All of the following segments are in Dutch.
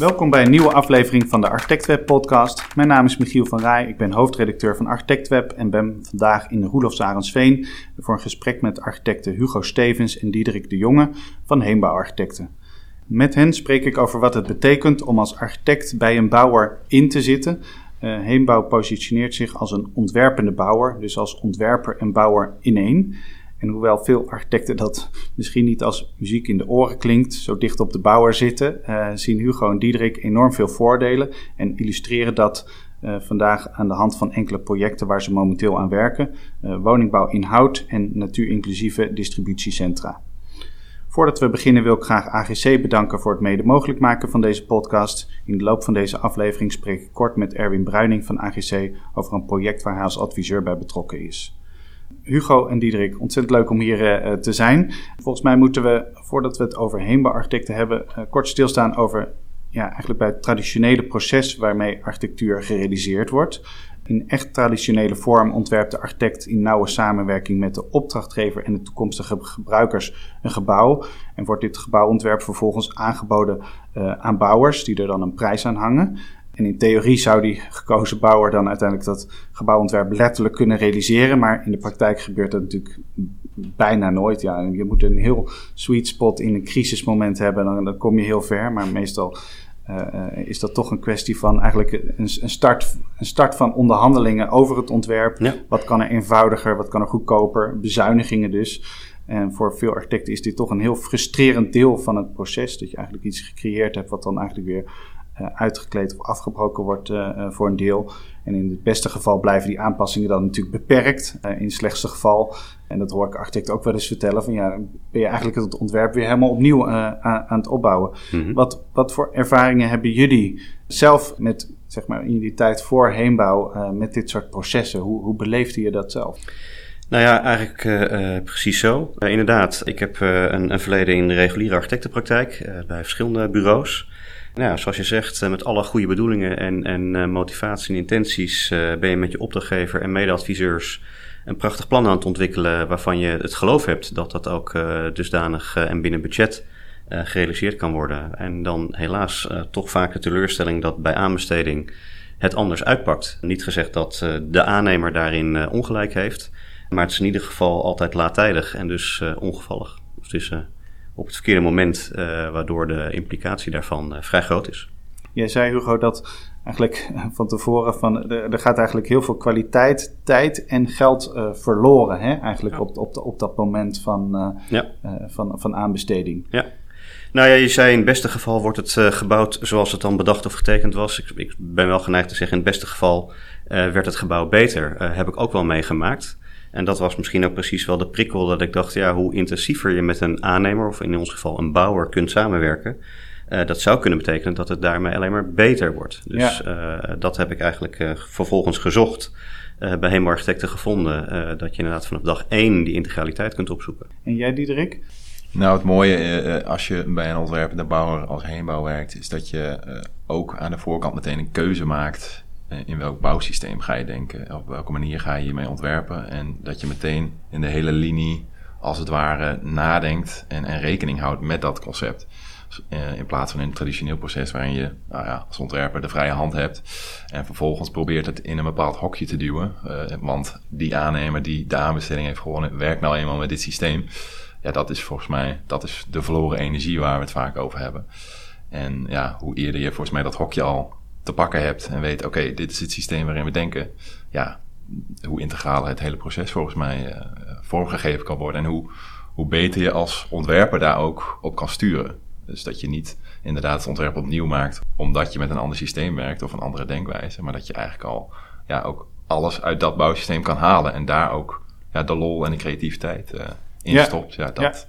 Welkom bij een nieuwe aflevering van de ArchitectWeb podcast. Mijn naam is Michiel van Rij, ik ben hoofdredacteur van ArchitectWeb en ben vandaag in Roelof Sarensveen voor een gesprek met architecten Hugo Stevens en Diederik de Jonge van Heembouw Architecten. Met hen spreek ik over wat het betekent om als architect bij een bouwer in te zitten. Heembouw positioneert zich als een ontwerpende bouwer, dus als ontwerper en bouwer in één. En hoewel veel architecten dat misschien niet als muziek in de oren klinkt, zo dicht op de bouwer zitten, uh, zien Hugo en Diederik enorm veel voordelen en illustreren dat uh, vandaag aan de hand van enkele projecten waar ze momenteel aan werken: uh, woningbouw in hout en natuurinclusieve distributiecentra. Voordat we beginnen wil ik graag AGC bedanken voor het mede mogelijk maken van deze podcast. In de loop van deze aflevering spreek ik kort met Erwin Bruining van AGC over een project waar hij als adviseur bij betrokken is. Hugo en Diederik, ontzettend leuk om hier uh, te zijn. Volgens mij moeten we, voordat we het over heembouwarchitecten hebben, uh, kort stilstaan over ja, eigenlijk bij het traditionele proces waarmee architectuur gerealiseerd wordt. In echt traditionele vorm ontwerpt de architect in nauwe samenwerking met de opdrachtgever en de toekomstige gebruikers een gebouw. En wordt dit gebouwontwerp vervolgens aangeboden uh, aan bouwers, die er dan een prijs aan hangen. En in theorie zou die gekozen bouwer dan uiteindelijk dat gebouwontwerp letterlijk kunnen realiseren. Maar in de praktijk gebeurt dat natuurlijk bijna nooit. Ja, je moet een heel sweet spot in een crisismoment hebben, dan, dan kom je heel ver. Maar meestal uh, is dat toch een kwestie van eigenlijk een, een, start, een start van onderhandelingen over het ontwerp. Ja. Wat kan er eenvoudiger, wat kan er goedkoper, bezuinigingen dus. En voor veel architecten is dit toch een heel frustrerend deel van het proces. Dat je eigenlijk iets gecreëerd hebt wat dan eigenlijk weer uitgekleed of afgebroken wordt uh, voor een deel. En in het beste geval blijven die aanpassingen dan natuurlijk beperkt. in het slechtste geval, en dat hoor ik architecten ook wel eens vertellen, van ja, ben je eigenlijk het ontwerp weer helemaal opnieuw aan, aan, het opbouwen. Mm -hmm. wat, wat voor ervaringen hebben jullie zelf met, zeg maar, in die tijd voor heenbouw met dit soort processen? Hoe, hoe beleefde je dat zelf? Nou ja, eigenlijk uh, precies zo. Uh, inderdaad, ik heb uh, een, een, verleden in de reguliere architectenpraktijk bij verschillende bureaus. Nou, zoals je zegt, met alle goede bedoelingen en, en motivatie en intenties ben je met je opdrachtgever en medeadviseurs een prachtig plan aan het ontwikkelen waarvan je het geloof hebt dat dat ook dusdanig en binnen budget gerealiseerd kan worden. En dan helaas toch vaak de teleurstelling dat bij aanbesteding het anders uitpakt. Niet gezegd dat de aannemer daarin ongelijk heeft. Maar het is in ieder geval altijd laattijdig en dus ongevallig. Dus uh, op het verkeerde moment, uh, waardoor de implicatie daarvan vrij groot is. Jij zei Hugo dat eigenlijk van tevoren van er gaat eigenlijk heel veel kwaliteit, tijd en geld verloren, hè? eigenlijk ja. op, op, op dat moment van, ja. van, van aanbesteding. Ja. Nou ja, je zei in het beste geval wordt het gebouwd zoals het dan bedacht of getekend was. Ik, ik, ben wel geneigd te zeggen, in het beste geval werd het gebouw beter. Heb ik ook wel meegemaakt. En dat was misschien ook precies wel de prikkel dat ik dacht, ja, hoe intensiever je met een aannemer, of in ons geval een bouwer, kunt samenwerken, uh, dat zou kunnen betekenen dat het daarmee alleen maar beter wordt. Dus ja. uh, dat heb ik eigenlijk uh, vervolgens gezocht. bij Hemo Architecten gevonden dat je inderdaad vanaf dag één die integraliteit kunt opzoeken. En jij, Diederik? Nou, het mooie als je bij een ontwerpende bouwer als heenbouw werkt, is dat je ook aan de voorkant meteen een keuze maakt eh, in welk bouwsysteem ga je denken, op welke manier ga je hiermee ontwerpen. En dat je meteen in de hele linie, als het ware, nadenkt en, en rekening houdt met dat concept. Uh, in plaats van in een traditioneel proces waarin je nou ja, als ontwerper de vrije hand hebt. En vervolgens probeert het in een bepaald hokje te duwen. Uh, want die aannemer die de aanbesteding heeft gewonnen, werkt nou eenmaal met dit systeem. Ja, dat is volgens mij dat is de verloren energie waar we het vaak over hebben. En ja, hoe eerder je volgens mij dat hokje al te pakken hebt en weet, oké, dit is het systeem waarin we denken. Ja, hoe integraal het hele proces volgens mij uh, vormgegeven kan worden. En hoe, hoe beter je als ontwerper daar ook op kan sturen. Dus dat je niet inderdaad het ontwerp opnieuw maakt omdat je met een ander systeem werkt of een andere denkwijze. Maar dat je eigenlijk al ja, ook alles uit dat bouwsysteem kan halen. En daar ook ja, de lol en de creativiteit uh, in ja. stopt. Ja, dat,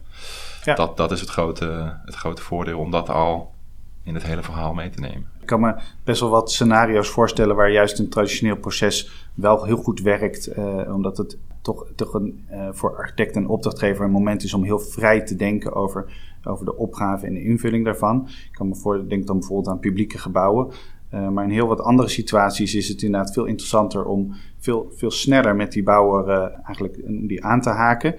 ja. Dat, dat is het grote, het grote voordeel om dat al in het hele verhaal mee te nemen. Ik kan me best wel wat scenario's voorstellen waar juist een traditioneel proces wel heel goed werkt, uh, omdat het toch, toch een, uh, voor architect en opdrachtgever een moment is om heel vrij te denken over, over de opgave en de invulling daarvan. Ik kan me voor, denk dan bijvoorbeeld aan publieke gebouwen. maar in heel wat andere situaties is het inderdaad veel interessanter om veel, veel sneller met die bouwer eigenlijk die aan te haken.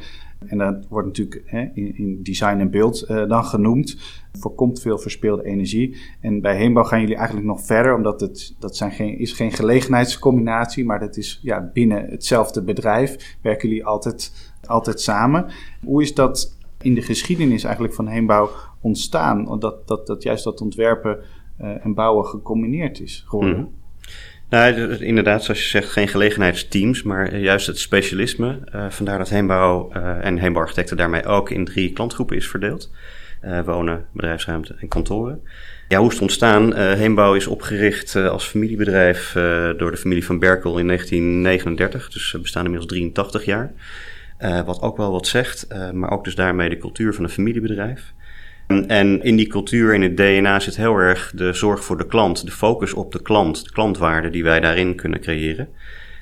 En dat wordt natuurlijk hè, in, in, design en beeld uh, dan genoemd. Voorkomt veel verspeelde energie. En bij Heenbouw gaan jullie eigenlijk nog verder, omdat het dat zijn geen, is geen gelegenheidscombinatie, maar dat is ja, binnen hetzelfde bedrijf werken jullie altijd, altijd samen. Hoe is dat in de geschiedenis eigenlijk van Heenbouw ontstaan? Dat, dat, dat juist dat ontwerpen uh, en bouwen gecombineerd is geworden? Mhm. Nou, inderdaad, zoals je zegt, geen gelegenheidsteams, maar juist het specialisme. Uh, vandaar dat Heenbouw uh, en Heenbouwarchitecten daarmee ook in drie klantgroepen is verdeeld. Uh, wonen, bedrijfsruimte en kantoren. Ja, hoe is het ontstaan? Heenbouw is opgericht als familiebedrijf door de familie van Berkel in 1939. Dus we bestaan inmiddels 83 jaar. wat ook wel wat zegt, maar ook dus daarmee de cultuur van een familiebedrijf. En in die cultuur, in het DNA, zit heel erg de zorg voor de klant, de focus op de klant, de klantwaarde die wij daarin kunnen creëren.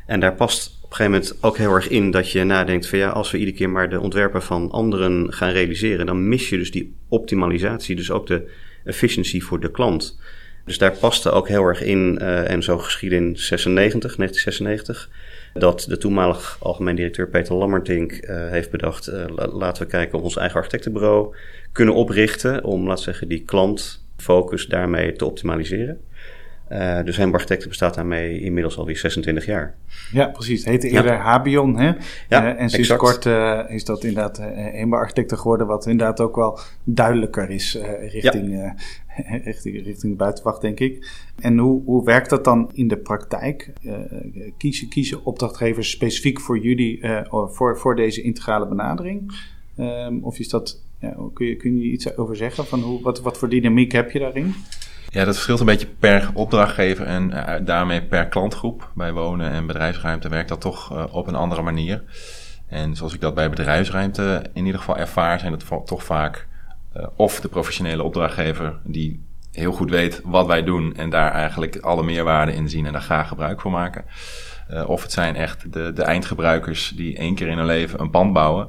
En daar past op een gegeven moment ook heel erg in dat je nadenkt van ja, als we iedere keer maar de ontwerpen van anderen gaan realiseren, dan mis je dus die optimalisatie, dus ook de efficiëntie voor de klant. Dus daar paste ook heel erg in, uh, en zo geschiedde in 96, 1996, dat de toenmalig algemeen directeur Peter Lammertink uh, heeft bedacht, uh, laten we kijken of ons eigen architectenbureau kunnen oprichten om, laten we zeggen, die klantfocus daarmee te optimaliseren. Uh, dus Hembo Architecten bestaat daarmee inmiddels alweer 26 jaar. Ja, precies. Het heette eerder ja. Habion. Hè? Ja, uh, en sinds kort uh, is dat inderdaad Hembo Architecten geworden, wat inderdaad ook wel duidelijker is richting, ja. richting, richting de buitenwacht, denk ik. En hoe, hoe werkt dat dan in de praktijk? kiezen, kiezen opdrachtgevers specifiek voor jullie, voor, voor deze integrale benadering? Um, of is dat, ja, kun, je, kun je iets over zeggen? Van hoe, wat, wat voor dynamiek heb je daarin? Ja, dat verschilt een beetje per opdrachtgever en uh, daarmee per klantgroep. Bij wonen en bedrijfsruimte werkt dat toch uh, op een andere manier. En zoals ik dat bij bedrijfsruimte in ieder geval ervaar, zijn het toch vaak uh, of de professionele opdrachtgever die heel goed weet wat wij doen en daar eigenlijk alle meerwaarde in zien en daar graag gebruik van maken. of het zijn echt de, de eindgebruikers die één keer in hun leven een pand bouwen.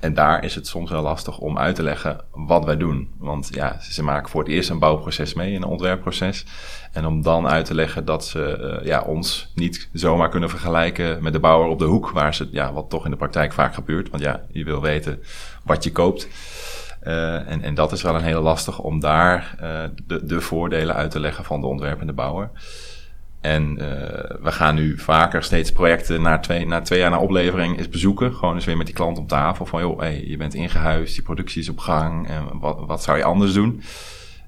En daar is het soms wel lastig om uit te leggen wat wij doen. Want ja, ze maken voor het eerst een bouwproces mee, een ontwerpproces. En om dan uit te leggen dat ze uh, ja, ons niet zomaar kunnen vergelijken met de bouwer op de hoek, waar ze, ja, wat toch in de praktijk vaak gebeurt. Want ja, je wil weten wat je koopt. Uh, en, en dat is wel een hele lastig om daar uh, de, de voordelen uit te leggen van de ontwerpende bouwer. En uh, we gaan nu vaker steeds projecten na twee, na twee jaar na oplevering eens bezoeken. Gewoon eens weer met die klant op tafel. Van joh, je bent ingehuisd, die productie is op gang. En wat, wat zou je anders doen?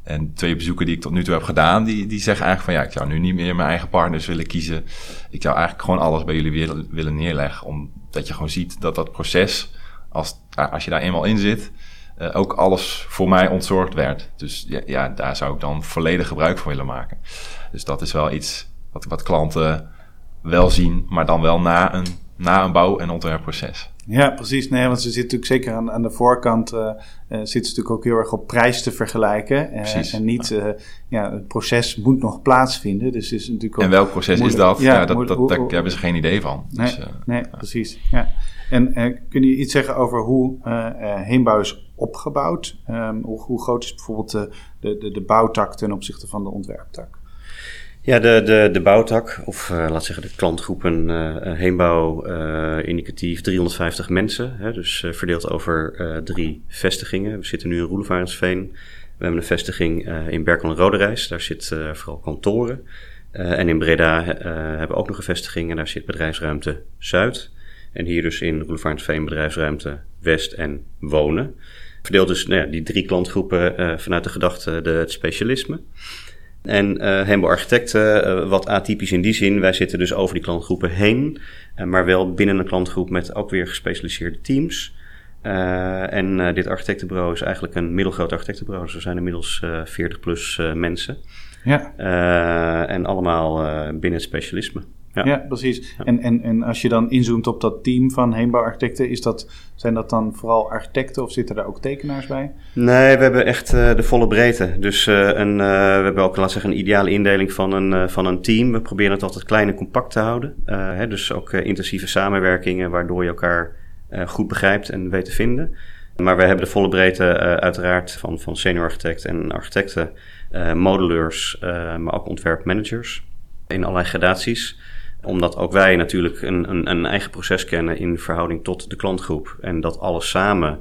En twee bezoeken die ik tot nu toe heb gedaan, die, die zeggen eigenlijk van ja, ik zou nu niet meer mijn eigen partners willen kiezen. Ik zou eigenlijk gewoon alles bij jullie willen, willen neerleggen. Omdat je gewoon ziet dat dat proces, als, als je daar eenmaal in zit, uh, ook alles voor mij ontzorgd werd. Dus ja, daar zou ik dan volledig gebruik van willen maken. Dus dat is wel iets wat, wat klanten wel zien, maar dan wel na een, na een bouw- en ontwerpproces. Ja, precies. Nee, want ze zitten natuurlijk zeker aan, aan de voorkant, uh, uh, zitten ze natuurlijk ook heel erg op prijs te vergelijken. Uh, en niet, ja. ja. het proces moet nog plaatsvinden. Dus is natuurlijk ook en welk proces is dat? Ja, ja dat, dat, daar hebben ze geen idee van. Nee, dus, nee precies. Ja. En kun je iets zeggen over hoe heenbouw is opgebouwd? Um, hoe, hoe, groot is bijvoorbeeld de, de, de bouwtak ten opzichte van de ontwerptak? Ja, de, de, de bouwtak, of uh, laat zeggen de klantgroepen uh, Heenbouw, uh, indicatief 350 mensen. Hè, dus verdeeld over drie vestigingen. We zitten nu in Roelevarensveen. We hebben een vestiging in Berkel en Roderijs. Daar zit vooral kantoren. en in Breda hebben we ook nog een vestiging en daar zit bedrijfsruimte Zuid. En hier dus in Roelevarensveen bedrijfsruimte West en Wonen. Verdeeld dus nou ja, die drie klantgroepen vanuit de gedachte de, het specialisme. En uh, Hembo Architecten, uh, wat atypisch in die zin, wij zitten dus over die klantgroepen heen, uh, maar wel binnen een klantgroep met ook weer gespecialiseerde teams. en dit architectenbureau is eigenlijk een middelgroot architectenbureau, dus er zijn inmiddels 40 plus mensen. Ja. en allemaal binnen het specialisme. Ja, ja precies. En, en, en als je dan inzoomt op dat team van heenbouwarchitecten, is dat, zijn dat dan vooral architecten of zitten daar ook tekenaars bij? Nee, we hebben echt uh, de volle breedte. Dus uh, een, uh, we hebben ook, laten zeggen, een ideale indeling van een, van een team. We proberen het altijd klein en compact te houden. Hè, dus ook intensieve samenwerkingen, waardoor je elkaar goed begrijpt en weet te vinden. Maar we hebben de volle breedte uiteraard van, van senior architect en architecten modeleurs, maar ook ontwerpmanagers in allerlei gradaties omdat ook wij natuurlijk een, een, een, eigen proces kennen in verhouding tot de klantgroep. En dat alles samen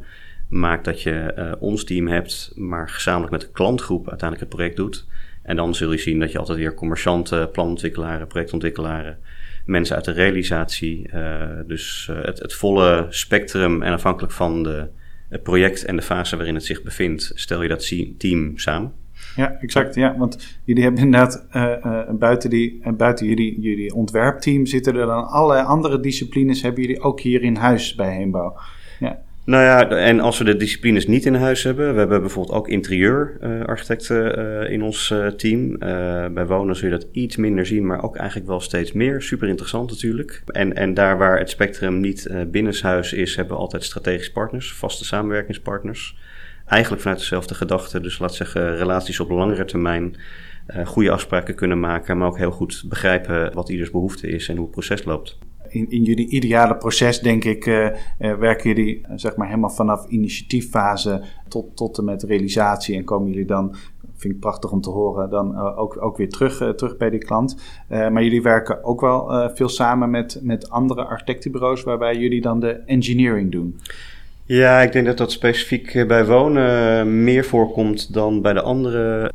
maakt dat je ons team hebt, maar gezamenlijk met de klantgroep uiteindelijk het project doet. En dan zul je zien dat je altijd weer commercianten, planontwikkelaren, projectontwikkelaren, mensen uit de realisatie. Uh, dus uh, het, het, volle spectrum en afhankelijk van de, het project en de fase waarin het zich bevindt, stel je dat team samen. Ja, exact. Ja, want jullie hebben inderdaad uh, buiten, die, buiten jullie, jullie ontwerpteam zitten er dan allerlei andere disciplines. Hebben jullie ook hier in huis bij Heenbouw? Ja. Nou ja, en als we de disciplines niet in huis hebben, we hebben bijvoorbeeld ook interieurarchitecten uh, in ons uh, team. Uh, bij wonen zul je dat iets minder zien, maar ook eigenlijk wel steeds meer. Super interessant natuurlijk. En, en daar waar het spectrum niet binnenshuis is, hebben we altijd strategische partners, vaste samenwerkingspartners. Eigenlijk vanuit dezelfde gedachte, dus laat zeggen relaties op langere termijn. goede afspraken kunnen maken, maar ook heel goed begrijpen wat ieders behoefte is en hoe het proces loopt in, in jullie ideale proces, denk ik, uh, uh, werken jullie zeg maar helemaal vanaf initiatieffase tot, tot en met realisatie. En komen jullie dan, vind ik prachtig om te horen, dan uh, ook, ook weer terug, terug bij die klant. maar jullie werken ook wel veel samen met, met andere architectenbureaus, waarbij jullie dan de engineering doen. Ja, ik denk dat dat specifiek bij wonen meer voorkomt dan bij de andere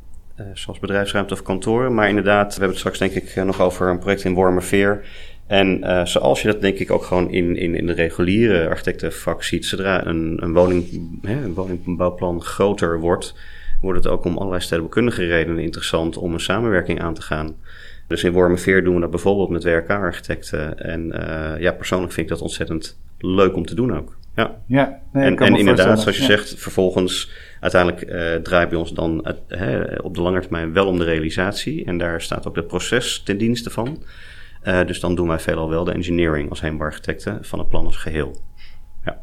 zoals bedrijfsruimte of kantoren. Maar inderdaad, we hebben het straks denk ik nog over een project in Wormerveer. En zoals je dat denk ik ook gewoon in, in, in de reguliere architectenvak ziet, zodra een, een, woning, hè, een woningbouwplan groter wordt, wordt het ook om allerlei stedenbouwkundige redenen interessant om een samenwerking aan te gaan. Dus in Wormerveer doen we dat bijvoorbeeld met WRK-architecten. En ja, persoonlijk vind ik dat ontzettend leuk om te doen ook. Ja, ja nee, en, en inderdaad, zoals je zegt, vervolgens uiteindelijk uh, draait bij ons dan op de lange termijn wel om de realisatie. En daar staat ook het proces ten dienste van. Uh, dus dan doen wij veelal wel de engineering als heembarchitecten van het plan als geheel. Ja.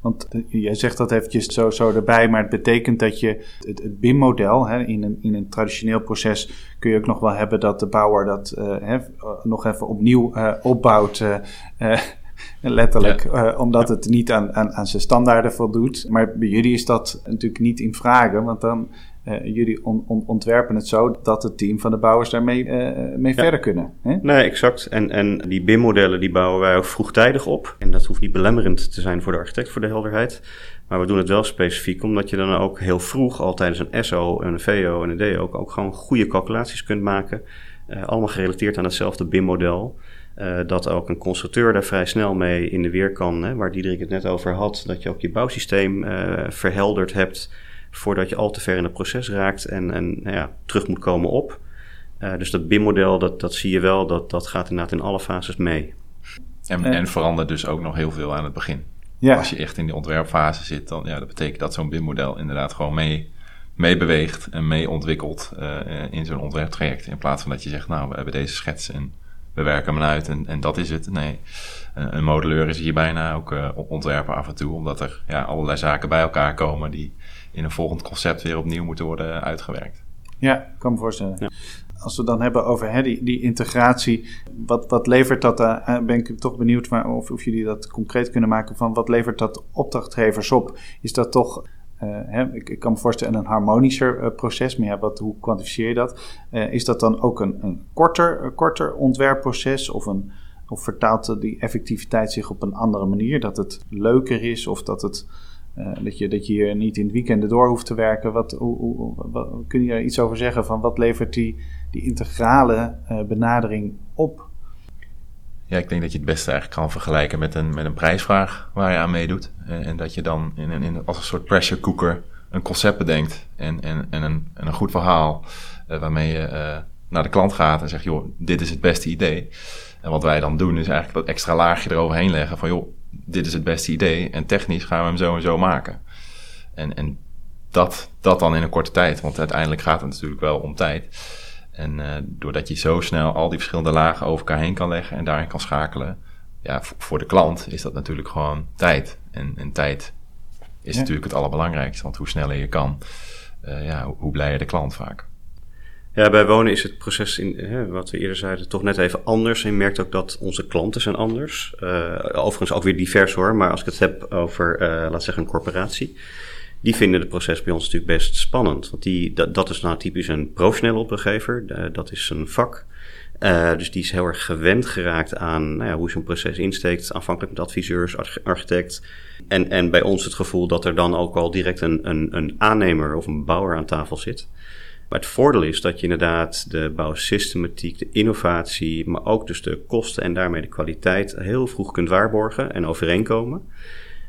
Want uh, jij zegt dat eventjes zo, zo erbij, maar het betekent dat je het, het BIM-model in, een, in een traditioneel proces kun je ook nog wel hebben dat de bouwer dat hè, nog even opnieuw opbouwt. Letterlijk, ja. omdat het niet aan, aan, aan zijn standaarden voldoet. Maar bij jullie is dat natuurlijk niet in vragen, want dan uh, jullie on, on, ontwerpen het zo dat het team van de bouwers daarmee uh, mee verder kunnen. Hè? Nee, exact. En, en die BIM-modellen die bouwen wij ook vroegtijdig op. En dat hoeft niet belemmerend te zijn voor de architect, voor de helderheid. Maar we doen het wel specifiek, omdat je dan ook heel vroeg al tijdens een SO, een VO en een DO ook, ook gewoon goede calculaties kunt maken. Uh, allemaal gerelateerd aan hetzelfde BIM-model. Uh, dat ook een constructeur daar vrij snel mee in de weer kan. Hè, waar Diederik het net over had. Dat je ook je bouwsysteem uh, verhelderd hebt voordat je al te ver in het proces raakt en, en nou ja, terug moet komen op. Uh, dus dat BIM-model, dat, dat zie je wel, dat, dat gaat inderdaad in alle fases mee. En, en verandert dus ook nog heel veel aan het begin. Ja. Als je echt in die ontwerpfase zit, dan ja, dat betekent dat zo'n BIM-model inderdaad gewoon mee, mee beweegt en mee ontwikkelt uh, in zo'n ontwerptraject. In plaats van dat je zegt, nou, we hebben deze schets en we werken hem uit en, en dat is het. Nee, een, een modeleur is hier bijna ook uh, ontwerpen af en toe, omdat er ja, allerlei zaken bij elkaar komen die in een volgend concept weer opnieuw moeten worden uitgewerkt. Ja, ik kan me voorstellen. Ja. Als we dan hebben over hè, die, die integratie, wat, wat levert dat? Uh, ben ik toch benieuwd maar of, of jullie dat concreet kunnen maken van wat levert dat opdrachtgevers op? Is dat toch hè, ik, ik, kan me voorstellen een harmonischer uh, proces, maar wat, hoe kwantificeer je dat? Uh, is dat dan ook een, een korter, korter ontwerpproces of, een, of vertaalt die effectiviteit zich op een andere manier? Dat het leuker is of dat het dat, je, dat je hier niet in het weekend door hoeft te werken. Wat, hoe, kun je er iets over zeggen van wat levert die, die integrale benadering op? Ik denk dat je het beste eigenlijk kan vergelijken met een, met een prijsvraag waar je aan meedoet. En, en dat je dan in, in, als een soort pressure cooker een concept bedenkt en, en, en, een, en een goed verhaal uh, waarmee je naar de klant gaat en zegt, joh, dit is het beste idee. En wat wij dan doen is eigenlijk dat extra laagje eroverheen leggen van, joh, dit is het beste idee en technisch gaan we hem zo en zo maken. En, en dat, dat dan in een korte tijd, want uiteindelijk gaat het natuurlijk wel om tijd. En uh, doordat je zo snel al die verschillende lagen over elkaar heen kan leggen en daarin kan schakelen, ja, voor de klant is dat natuurlijk gewoon tijd. En, en tijd is natuurlijk het allerbelangrijkste, want hoe sneller je kan, uh, ja, hoe, hoe blijer de klant vaak. Ja, bij wonen is het proces, in, hè, wat we eerder zeiden, toch net even anders. En je merkt ook dat onze klanten zijn anders. Uh, overigens ook weer divers hoor, maar als ik het heb over, laat zeggen, een corporatie. Die vinden het proces bij ons natuurlijk best spannend. Want die, dat, dat is nou typisch een professionele opdrachtgever. dat is een vak. Uh, dus die is heel erg gewend geraakt aan nou ja, hoe zo'n proces insteekt, aanvankelijk met adviseurs, architect. En, en bij ons het gevoel dat er dan ook al direct een, een, een aannemer of een bouwer aan tafel zit. Maar het voordeel is dat je inderdaad de bouwsystematiek, de innovatie, maar ook dus de kosten en daarmee de kwaliteit heel vroeg kunt waarborgen en overeenkomen.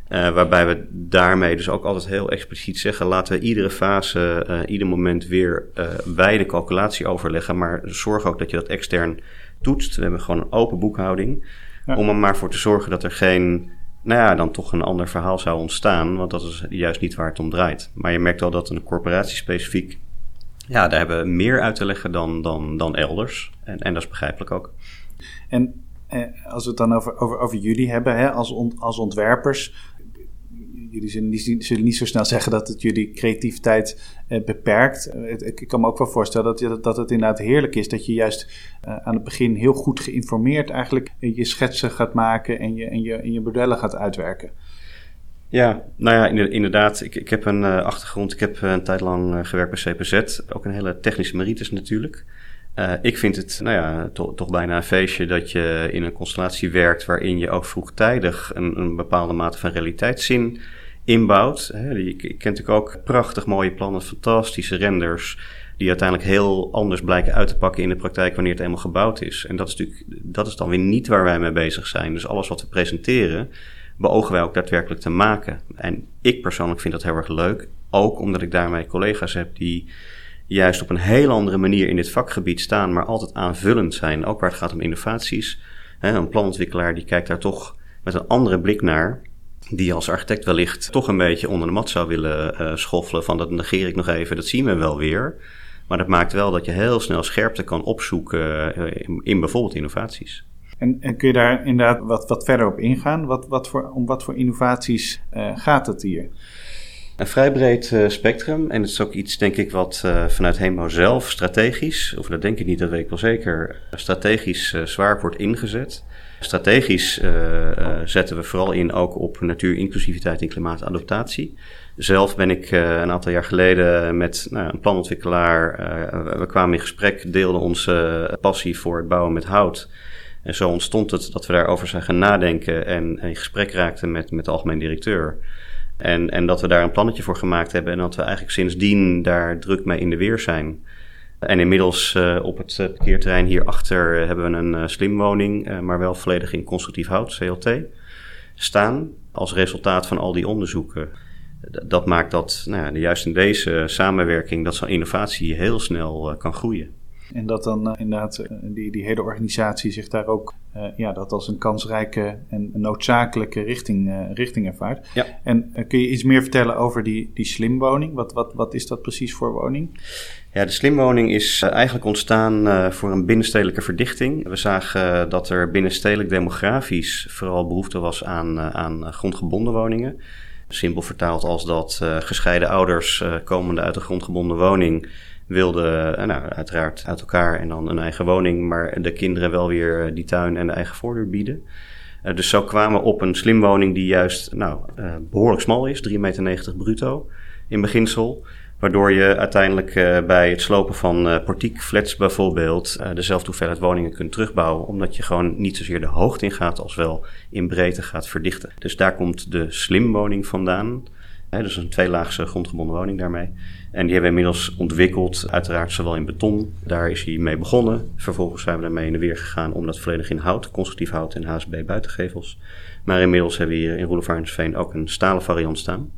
Uh, waarbij we daarmee dus ook altijd heel expliciet zeggen: laten we iedere fase, uh, ieder moment weer uh, wijde calculatie overleggen. Maar zorg ook dat je dat extern toetst. We hebben gewoon een open boekhouding. Ja. Om er maar voor te zorgen dat er geen, nou ja, dan toch een ander verhaal zou ontstaan. Want dat is juist niet waar het om draait. Maar je merkt wel dat een corporatie specifiek, ja, daar hebben we meer uit te leggen dan, dan, dan elders. En, en dat is begrijpelijk ook. En als we het dan over, over, over jullie hebben, hè, als, on, als ontwerpers jullie zullen niet, niet, zo snel zeggen dat het jullie creativiteit eh, beperkt. Eh, ik kan me ook wel voorstellen dat, dat het inderdaad heerlijk is dat je juist eh, aan het begin heel goed geïnformeerd eigenlijk je schetsen gaat maken en je, en je, en je modellen gaat uitwerken. Ja, nou ja, inderdaad. Ik, ik heb een achtergrond. Ik heb een tijd lang gewerkt bij CPZ. Ook een hele technische merites natuurlijk. Ik vind het nou ja, to toch bijna een feestje dat je in een constellatie werkt waarin je ook vroegtijdig een, een bepaalde mate van realiteitszin inbouwt. Je, kent natuurlijk ook prachtig mooie plannen, fantastische renders, die uiteindelijk heel anders blijken uit te pakken in de praktijk wanneer het eenmaal gebouwd is. En dat is natuurlijk, dat is dan weer niet waar wij mee bezig zijn. Dus alles wat we presenteren, beogen wij ook daadwerkelijk te maken. En ik persoonlijk vind dat heel erg leuk, ook omdat ik daarmee collega's heb die juist op een heel andere manier in dit vakgebied staan, maar altijd aanvullend zijn, ook waar het gaat om innovaties. Een planontwikkelaar die kijkt daar toch met een andere blik naar die als architect wellicht toch een beetje onder de mat zou willen uh, schoffelen. Van dat negeer ik nog even, dat zien we wel weer. Maar dat maakt wel dat je heel snel scherpte kan opzoeken uh, in, bijvoorbeeld innovaties. En, en, kun je daar inderdaad wat, wat verder op ingaan? Wat, wat voor, om wat voor innovaties uh, gaat het hier? Een vrij breed uh, spectrum. En het is ook iets, denk ik, wat uh, vanuit Hemo zelf strategisch, of dat denk ik niet, dat weet ik wel zeker, strategisch zwaar wordt ingezet. Strategisch uh, zetten we vooral in ook op natuur, inclusiviteit en klimaatadaptatie. Zelf ben ik uh, een aantal jaar geleden met nou, een planontwikkelaar, we kwamen in gesprek, deelden onze passie voor het bouwen met hout. En zo ontstond het dat we daarover zijn gaan nadenken en in gesprek raakten met, met de algemeen directeur. En, en dat we daar een plannetje voor gemaakt hebben en dat we eigenlijk sindsdien daar druk mee in de weer zijn. En inmiddels uh, op het uh, parkeerterrein hierachter uh, hebben we een slimwoning, maar wel volledig in constructief hout, CLT, staan. Als resultaat van al die onderzoeken. dat maakt dat nou ja, juist in deze samenwerking dat zo'n innovatie heel snel kan groeien. En dat dan inderdaad die, die hele organisatie zich daar ook ja, dat als een kansrijke en noodzakelijke richting, richting ervaart. Ja. En kun je iets meer vertellen over die, die slimwoning? Wat, wat, wat is dat precies voor woning? Ja, de slimwoning is uh, eigenlijk ontstaan uh, voor een binnenstedelijke verdichting. We zagen uh, dat er binnenstedelijk demografisch vooral behoefte was aan, aan grondgebonden woningen. Simpel vertaald als dat gescheiden ouders komende uit een grondgebonden woning wilden, nou, uiteraard uit elkaar en dan een eigen woning, maar de kinderen wel weer die tuin en de eigen voordeur bieden. dus zo kwamen op een slimwoning die juist nou, behoorlijk smal is, 3,90 meter bruto in beginsel. Waardoor je uiteindelijk uh, bij het slopen van uh, portiekflats bijvoorbeeld uh, dezelfde hoeveelheid woningen kunt terugbouwen. Omdat je gewoon niet zozeer de hoogte in gaat als wel in breedte gaat verdichten. Dus daar komt de slimwoning vandaan. Hè, dus een tweelaagse grondgebonden woning daarmee. En die hebben we inmiddels ontwikkeld, uiteraard zowel in beton. Daar is hij mee begonnen. Vervolgens zijn we daarmee in de weer gegaan om dat volledig in hout, constructief hout en HSB buitengevels. Maar inmiddels hebben we hier in Roelofarensveen ook een stalen variant staan.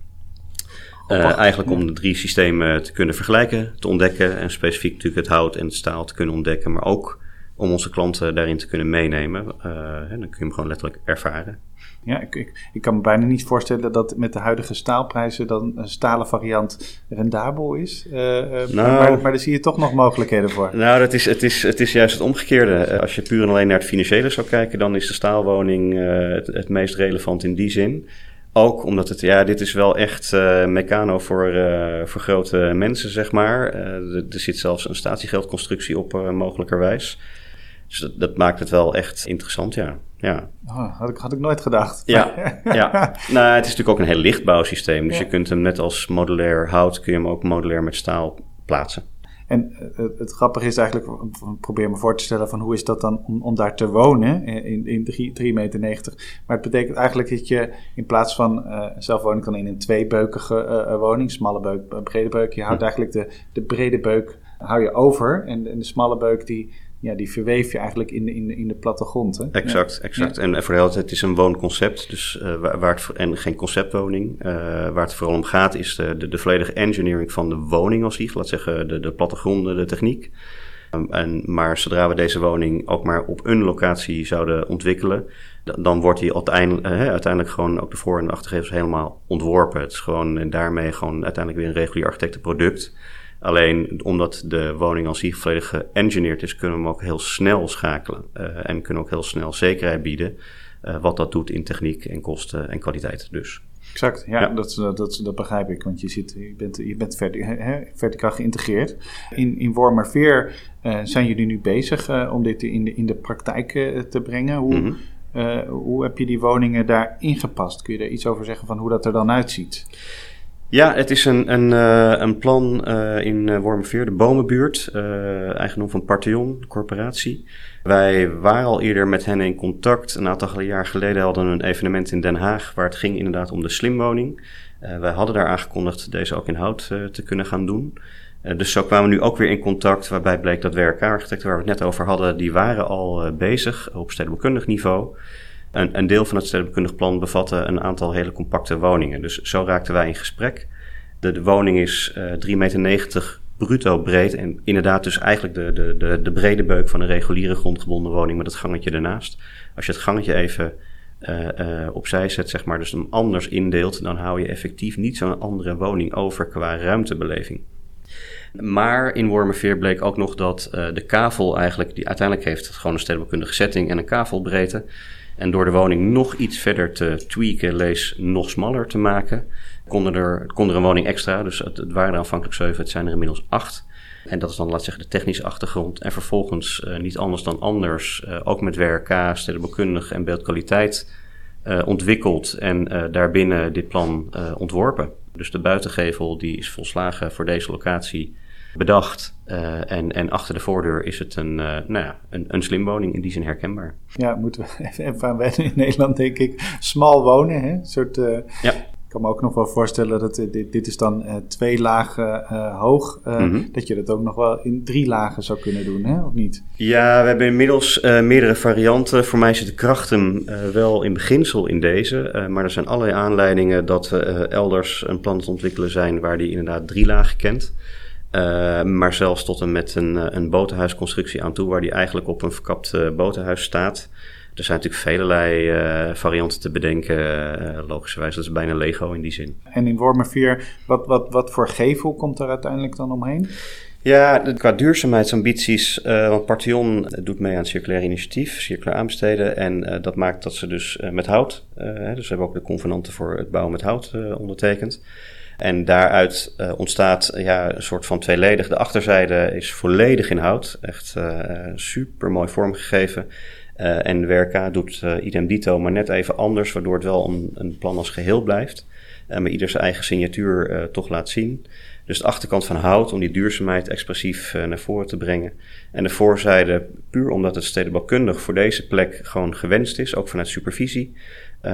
Uh, eigenlijk om de drie systemen te kunnen vergelijken, te ontdekken en specifiek natuurlijk het hout en het staal te kunnen ontdekken, maar ook om onze klanten daarin te kunnen meenemen. Uh, dan kun je hem gewoon letterlijk ervaren. Ja, ik, ik, ik, kan me bijna niet voorstellen dat met de huidige staalprijzen dan een stalen variant rendabel is. Uh, nou, maar, maar daar zie je toch nog mogelijkheden voor. Nou, dat is, het, is, het is juist het omgekeerde. Als je puur en alleen naar het financiële zou kijken, dan is de staalwoning uh, het, het meest relevant in die zin. Ook omdat het, ja, dit is wel echt uh, mecano voor, uh, voor grote mensen, zeg maar. Uh, er, zit zelfs een statiegeldconstructie op, mogelijkerwijs. Dus dat, dat maakt het wel echt interessant, ja. ja. Oh, had, ik, had ik nooit gedacht. Ja, ja. Nou, het is natuurlijk ook een heel licht bouwsysteem. Dus je kunt hem net als modulair hout, kun je hem ook modulair met staal plaatsen. En uh, het grappige is eigenlijk, probeer me voor te stellen van hoe is dat dan om, om daar te wonen in, in 3,90 meter. Maar het betekent eigenlijk dat je in plaats van uh, zelf wonen kan in een tweebeukige uh, woning, smalle beuk, brede beuk. Je houdt eigenlijk de, de brede beuk hou je over en, en de smalle beuk die ja, die verweef je eigenlijk in de, in de, in de plattegrond. Hè? Exact, exact. En, voor de helft, het is een woonconcept, dus, uh, waar, het, en geen conceptwoning. Uh, waar het vooral om gaat is de, de, de, volledige engineering van de woning als zich, laat zeggen de, de plattegronden, de techniek. Um, en, maar zodra we deze woning ook maar op een locatie zouden ontwikkelen, dan wordt die uiteindelijk, uh, uiteindelijk gewoon ook de voor- en de achtergevels helemaal ontworpen. Het is gewoon en daarmee gewoon uiteindelijk weer een regulier architectenproduct. Alleen omdat de woning als zich volledig geëngineerd is, kunnen we hem ook heel snel schakelen. Uh, en kunnen ook heel snel zekerheid bieden. Uh, wat dat doet in techniek en kosten en kwaliteit dus. Exact, ja, ja. Dat, dat, dat, begrijp ik. Want je, zit, je bent, je bent verticaal geïntegreerd. In, in Wormerveer uh, zijn jullie nu bezig om dit in de, in de praktijk te brengen. Hoe, mm -hmm. hoe heb je die woningen daar ingepast? Kun je daar iets over zeggen van hoe dat er dan uitziet? Ja, het is een, een, uh, een plan uh, in uh, Wormerveer, de Bomenbuurt, eigendom van Partheon, de corporatie. Wij waren al eerder met hen in contact. Een aantal jaar geleden hadden we een evenement in Den Haag waar het ging inderdaad om de slimwoning. wij hadden daar aangekondigd deze ook in hout te kunnen gaan doen. dus zo kwamen we nu ook weer in contact, waarbij bleek dat WRK-architecten waar we het net over hadden, die waren al bezig op stedenbouwkundig niveau. Een, een deel van het stedenbekundig plan bevatte een aantal hele compacte woningen. Dus zo raakten wij in gesprek. De, woning is uh, eh, 3,90 meter bruto breed. En inderdaad dus eigenlijk de, de, de, de brede beuk van een reguliere grondgebonden woning met het gangetje ernaast. Als je het gangetje even uh, uh, opzij zet, zeg maar, dus hem anders indeelt, dan hou je effectief niet zo'n andere woning over qua ruimtebeleving. Maar in Wormerveer bleek ook nog dat de kavel eigenlijk, die uiteindelijk heeft gewoon een stedenbekundige setting en een kavelbreedte. En door de woning nog iets verder te tweaken, lees nog smaller te maken, kon er, kon er een woning extra. Dus het, het waren er aanvankelijk zeven, het zijn er inmiddels acht. En dat is dan, laat zeggen, de technische achtergrond. En vervolgens uh, niet anders dan anders, uh, ook met WRK, stedenbouwkundig en beeldkwaliteit uh, ontwikkeld. En daarbinnen dit plan ontworpen. Dus de buitengevel die is volslagen voor deze locatie bedacht. Uh, en, en achter de voordeur is het een, uh, nou ja, een, een slimwoning, in die zin herkenbaar. Ja, moeten we even aan wennen in Nederland, denk ik. Smal wonen, hè? Een soort, uh, ja. Ik kan me ook nog wel voorstellen dat dit, dit is dan twee lagen hoog. Mm -hmm. Dat je dat ook nog wel in drie lagen zou kunnen doen, hè? of niet? Ja, we hebben inmiddels meerdere varianten. Voor mij zit de krachten wel in beginsel in deze. maar er zijn allerlei aanleidingen dat we elders een plan te ontwikkelen zijn waar die inderdaad drie lagen kent. Uh, maar zelfs tot en met een, eh, een botenhuisconstructie aan toe, waar die eigenlijk op een verkapt uh, botenhuis staat. Er zijn natuurlijk velelei uh, varianten te bedenken, logischerwijs. Dat is bijna Lego in die zin. En in Wormerveer, wat, wat, wat voor gevel komt er uiteindelijk dan omheen? Ja, qua duurzaamheidsambities, uh, want Partion doet mee aan het circulair initiatief, circulair aanbesteden. En dat maakt dat ze dus met hout, dus we hebben ook de convenanten voor het bouwen met hout ondertekend. En daaruit uh, ontstaat ja, een soort van tweeledig. De achterzijde is volledig in hout. Echt uh, super mooi vormgegeven. Uh, en WRK doet idem dito, maar net even anders, waardoor het wel een, een plan als geheel blijft. maar ieder zijn eigen signatuur toch laat zien. Dus de achterkant van hout om die duurzaamheid expressief naar voren te brengen. En de voorzijde, puur omdat het stedenbouwkundig voor deze plek gewoon gewenst is, ook vanuit supervisie,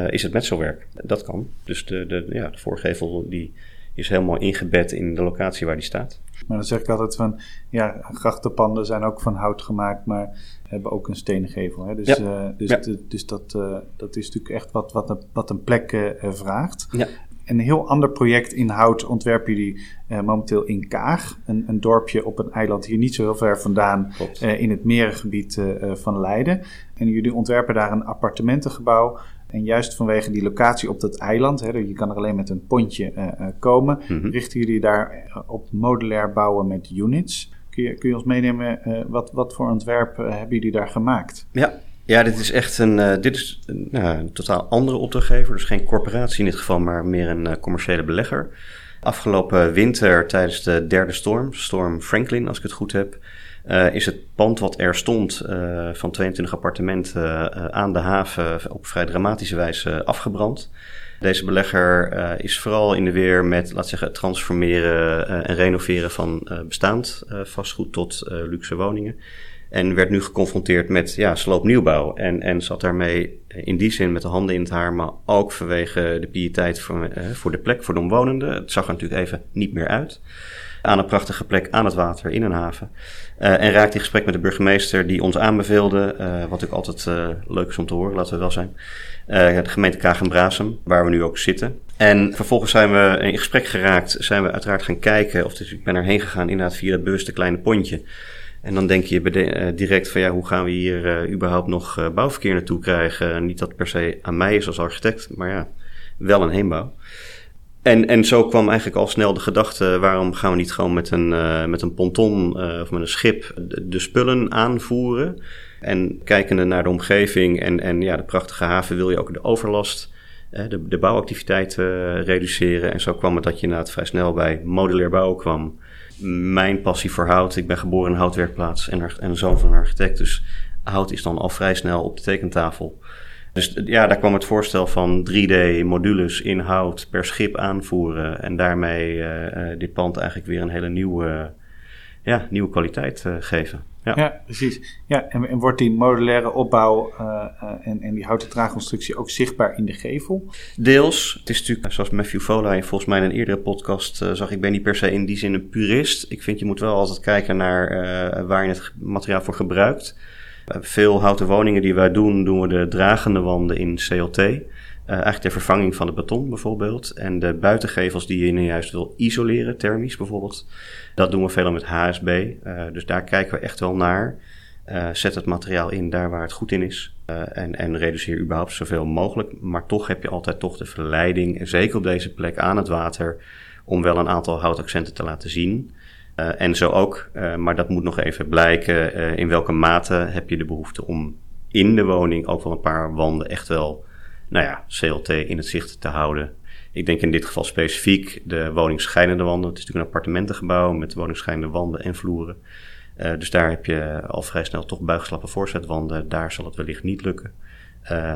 is het metselwerk. Dat kan. Dus de, de, ja, de voorgevel die is helemaal ingebed in de locatie waar die staat. Maar dan zeg ik altijd van, ja, grachtenpanden zijn ook van hout gemaakt, maar hebben ook een stenen gevel. Hè? Dus, ja. uh, dus, ja. dus dat, uh, dat is natuurlijk echt wat, wat, een, wat een plek uh, vraagt. Ja. Een heel ander project in hout ontwerpen jullie momenteel in Kaag. Een, een, dorpje op een eiland hier niet zo heel ver vandaan in het merengebied van Leiden. En jullie ontwerpen daar een appartementengebouw en juist vanwege die locatie op dat eiland, hè, je kan er alleen met een pontje uh, komen, mm-hmm. richten jullie daar eh, op modulair bouwen met units. Kun je, kun je ons meenemen, uh, wat, wat voor ontwerp hebben jullie daar gemaakt? Ja, ja, dit is echt een, dit is een, nou, een, totaal andere opdrachtgever. Dus geen corporatie in dit geval, maar meer een commerciële belegger. Afgelopen winter tijdens de derde storm, storm Franklin als ik het goed heb, is het pand wat er stond van 22 appartementen aan de haven op vrij dramatische wijze afgebrand. Deze belegger is vooral in de weer met, laat zeggen, het transformeren en renoveren van bestaand vastgoed tot luxe woningen. En werd nu geconfronteerd met ja, sloopnieuwbouw. En, en zat daarmee in die zin met de handen in het haar, maar ook vanwege de piëteit voor, eh, voor de plek, voor de omwonenden. Het zag er natuurlijk even niet meer uit. Aan een prachtige plek aan het water in een haven. Uh, en raakte in gesprek met de burgemeester die ons aanbeveelde, uh, wat natuurlijk altijd uh, leuk is om te horen, laten we wel zijn. de gemeente Kagen-Brasem, waar we nu ook zitten. En vervolgens zijn we in gesprek geraakt, zijn we uiteraard gaan kijken, of dus ik ben erheen gegaan inderdaad via het bewuste kleine pontje. En dan denk je direct van ja, hoe gaan we hier überhaupt nog bouwverkeer naartoe krijgen? Niet dat per se aan mij is als architect, maar ja, wel een heenbouw. En, en zo kwam eigenlijk al snel de gedachte, waarom gaan we niet gewoon met een, met een ponton of met een schip de, spullen aanvoeren? En kijkende naar de omgeving en, en ja, de prachtige haven wil je ook de overlast, de, de bouwactiviteit reduceren. En zo kwam het dat je inderdaad vrij snel bij modulair bouwen kwam mijn passie voor hout. Ik ben geboren in een houtwerkplaats en, en zoon van een architect. Dus hout is dan al vrij snel op de tekentafel. Dus ja, daar kwam het voorstel van 3D-modules in hout per schip aanvoeren. En daarmee uh, dit pand eigenlijk weer een hele nieuwe, ja, nieuwe kwaliteit uh, geven. Ja. ja, precies. Ja, en, en, wordt die modulaire opbouw uh, uh, en, en die houten traagconstructie ook zichtbaar in de gevel? Deels. Het is natuurlijk, zoals Matthew Fola volgens mij in een eerdere podcast uh, zag, ik ben niet per se in die zin een purist. Ik vind je moet wel altijd kijken naar waar je het materiaal voor gebruikt. Veel houten woningen die wij doen, doen we de dragende wanden in CLT. Uh, eigenlijk de vervanging van het beton bijvoorbeeld. En de buitengevels die je nu juist wil isoleren, thermisch bijvoorbeeld. Dat doen we veel met HSB. Uh, dus daar kijken we echt wel naar. Zet het materiaal in daar waar het goed in is. en, en reduceer überhaupt zoveel mogelijk. Maar toch heb je altijd toch de verleiding, zeker op deze plek aan het water, om wel een aantal houtaccenten te laten zien. En zo ook, maar dat moet nog even blijken, in welke mate heb je de behoefte om in de woning ook wel een paar wanden echt wel nou ja, CLT in het zicht te houden. Ik denk in dit geval specifiek de woningscheidende wanden. Het is natuurlijk een appartementengebouw met woningscheidende wanden en vloeren. Dus daar heb je al vrij snel toch buigslappe voorzetwanden. Daar zal het wellicht niet lukken.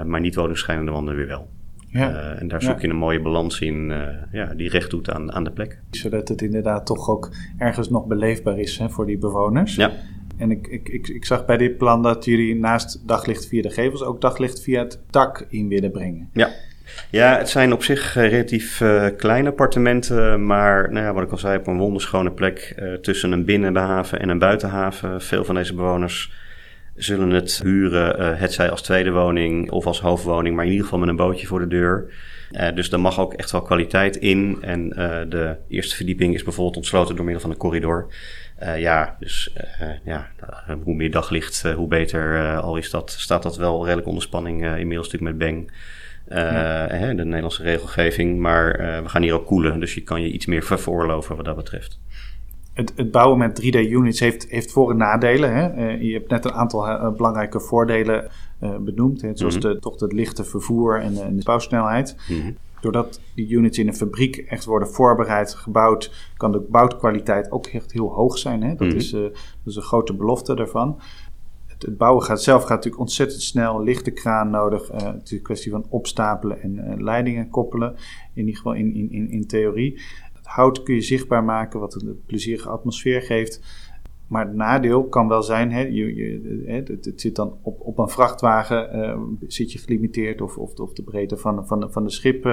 Maar niet woningscheidende wanden weer wel. Ja. Uh, en daar zoek je een mooie balans in ja, die recht doet aan, aan de plek. Zodat het inderdaad toch ook ergens nog beleefbaar is hè, voor die bewoners. Ja. En ik, ik, ik, ik, zag bij dit plan dat jullie naast daglicht via de gevels ook daglicht via het dak in willen brengen. Ja. Ja, het zijn op zich uh, relatief uh, kleine appartementen, maar nou ja, wat ik al zei, op een wonderschone plek tussen een binnenhaven en een buitenhaven. Veel van deze bewoners zullen het huren, het zij als tweede woning of als hoofdwoning, maar in ieder geval met een bootje voor de deur. dus er mag ook echt wel kwaliteit in. En de eerste verdieping is bijvoorbeeld ontsloten door middel van een corridor. Uh, ja, dus uh, ja, hoe meer daglicht, uh, hoe beter. al is dat, staat dat wel redelijk onder spanning inmiddels natuurlijk met Bang. Ja. Hè, de Nederlandse regelgeving. Maar we gaan hier ook koelen, dus je kan je iets meer veroorloven wat dat betreft. Het, het bouwen met 3D-units heeft, heeft voor- en nadelen. Hè? je hebt net een aantal belangrijke voordelen benoemd. Hè? Zoals mm -hmm. de, toch het lichte vervoer en, en de bouwsnelheid. Mm -hmm doordat die units in een fabriek echt worden voorbereid, gebouwd, kan de bouwkwaliteit ook echt heel hoog zijn. Hè? Dat, mm is, dat is een grote belofte daarvan. Het, het, bouwen gaat zelf gaat natuurlijk ontzettend snel, lichte kraan nodig. Het is een kwestie van opstapelen en leidingen koppelen, in ieder geval in, in, in, in theorie. Hout kun je zichtbaar maken, wat een plezierige atmosfeer geeft. Maar het nadeel kan wel zijn, hè, je, je, het, het, zit dan op, op een vrachtwagen, uh, zit je gelimiteerd of, of, of de breedte van, van, van de schip.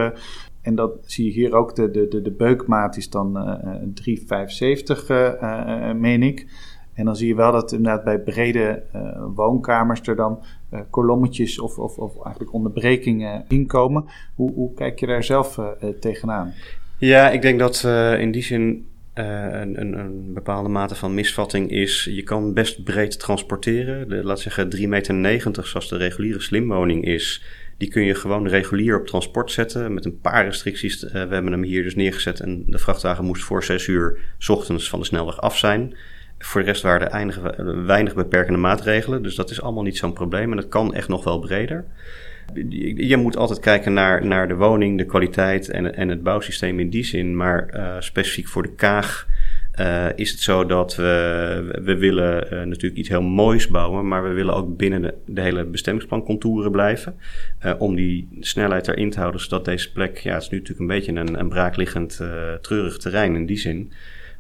en dat zie je hier ook, de, de, de, de beukmaat is dan uh, 3,75 uh, meen ik. En dan zie je wel dat inderdaad bij brede woonkamers er dan kolommetjes of, of, of eigenlijk onderbrekingen inkomen. Hoe, hoe kijk je daar zelf tegenaan? Ja, ik denk dat in die zin uh, een, een, bepaalde mate van misvatting is, je kan best breed transporteren. Laat zeggen 3,90 meter, zoals de reguliere slimwoning is. Die kun je gewoon regulier op transport zetten met een paar restricties. Uh, we hebben hem hier dus neergezet en de vrachtwagen moest voor 6 uur s ochtends van de snelweg af zijn. Voor de rest waren er eindige, weinig beperkende maatregelen, dus dat is allemaal niet zo'n probleem en dat kan echt nog wel breder. Je moet altijd kijken naar, naar de woning, de kwaliteit en, en het bouwsysteem in die zin. Maar uh, specifiek voor de Kaag uh, is het zo dat we, we willen uh, natuurlijk iets heel moois bouwen, maar we willen ook binnen de, de hele bestemmingsplancontouren blijven. Om die snelheid erin te houden, zodat deze plek, ja, het is nu natuurlijk een beetje een, een braakliggend, treurig terrein in die zin,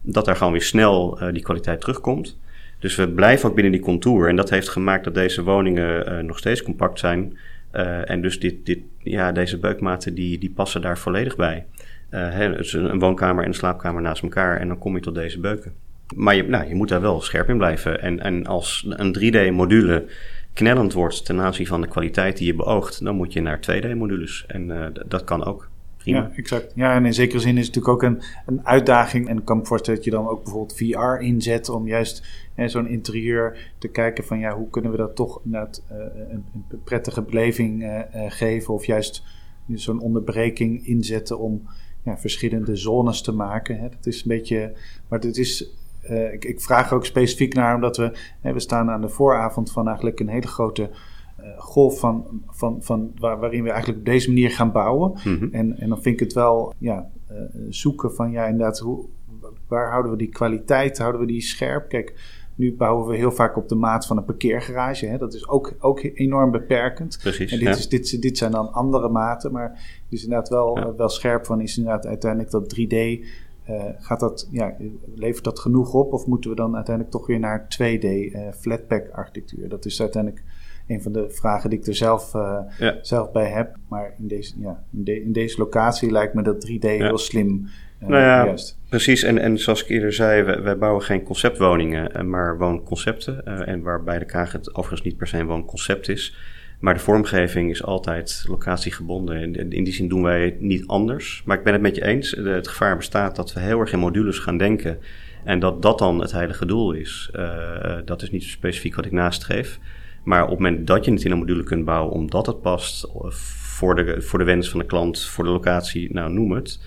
dat daar gewoon weer snel die kwaliteit terugkomt. Dus we blijven ook binnen die contour. En dat heeft gemaakt dat deze woningen nog steeds compact zijn. En dus dit, dit, ja, deze beukmaten die, die passen daar volledig bij. Uh, dus een woonkamer en een slaapkamer naast elkaar en dan kom je tot deze beuken. Maar je, nou, je moet daar wel scherp in blijven. En, en als een 3D-module knellend wordt ten aanzien van de kwaliteit die je beoogt, dan moet je naar 2D-modules. En uh, dat kan ook. Ja, exact. Ja, en in zekere zin is het natuurlijk ook een, een uitdaging. En ik kan me voorstellen dat je dan ook bijvoorbeeld VR inzet om juist zo'n interieur te kijken van ja, hoe kunnen we dat toch net, uh, een, een, prettige beleving uh, geven. Of juist zo'n onderbreking inzetten om ja, verschillende zones te maken. Hè. Dat is een beetje, maar dit is, ik, ik, vraag ook specifiek naar, omdat we, hè, we staan aan de vooravond van eigenlijk een hele grote golf van, van, van waar, waarin we eigenlijk op deze manier gaan bouwen. Mm-hmm. en, en dan vind ik het wel ja, uh, zoeken van ja, inderdaad, hoe, waar houden we die kwaliteit, houden we die scherp? Kijk, nu bouwen we heel vaak op de maat van een parkeergarage. Hè? Dat is ook, ook enorm beperkend. Precies, en dit, is, dit, dit zijn dan andere maten, maar het is inderdaad wel, ja. wel scherp van, is inderdaad uiteindelijk dat 3D, uh, gaat dat, ja, levert dat genoeg op? Of moeten we dan uiteindelijk toch weer naar 2D uh, flatpack architectuur? Dat is uiteindelijk een van de vragen die ik er zelf, uh, ja. zelf bij heb. Maar in deze, ja, in, de, in deze locatie lijkt me dat 3D ja. heel slim. Uh, nou ja, juist. precies. En, en zoals ik eerder zei, wij, wij bouwen geen conceptwoningen, maar woonconcepten. Uh, en waarbij de Kaag het overigens niet per se een woonconcept is. Maar de vormgeving is altijd locatiegebonden. En in die zin doen wij het niet anders. Maar ik ben het met je eens. Het gevaar bestaat dat we heel erg in modules gaan denken. En dat dat dan het heilige doel is. dat is niet specifiek wat ik nastreef. Maar op het moment dat je het in een module kunt bouwen omdat het past voor de, voor de wens van de klant, voor de locatie, nou noem het.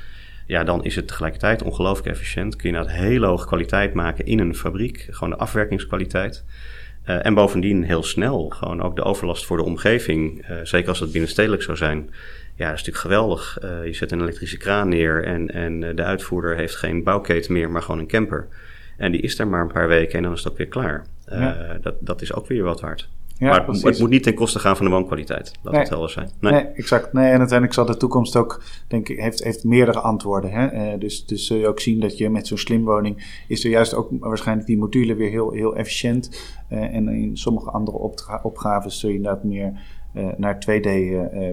Ja, dan is het tegelijkertijd ongelooflijk efficiënt. Kun je nou hele hoge kwaliteit maken in een fabriek. Gewoon de afwerkingskwaliteit. Uh, en bovendien heel snel. Gewoon ook de overlast voor de omgeving. Uh, zeker als het binnenstedelijk zou zijn. Ja, dat is natuurlijk geweldig. Uh, je zet een elektrische kraan neer en, en de uitvoerder heeft geen bouwketen meer, maar gewoon een camper. En die is daar maar een paar weken en dan is het ook weer klaar. Ja. dat, dat is ook weer wat waard. Ja, maar precies. het moet niet ten koste gaan van de woonkwaliteit. Laat nee. het helder zijn. Nee. nee. exact. Nee, en uiteindelijk zal de toekomst ook, denk ik, heeft, heeft meerdere antwoorden. Hè? Uh, dus, dus zul je ook zien dat je met zo'n slimwoning is er juist ook waarschijnlijk die module weer heel, heel efficiënt. Uh, en in sommige andere opgaves zul je inderdaad meer uh, naar 2D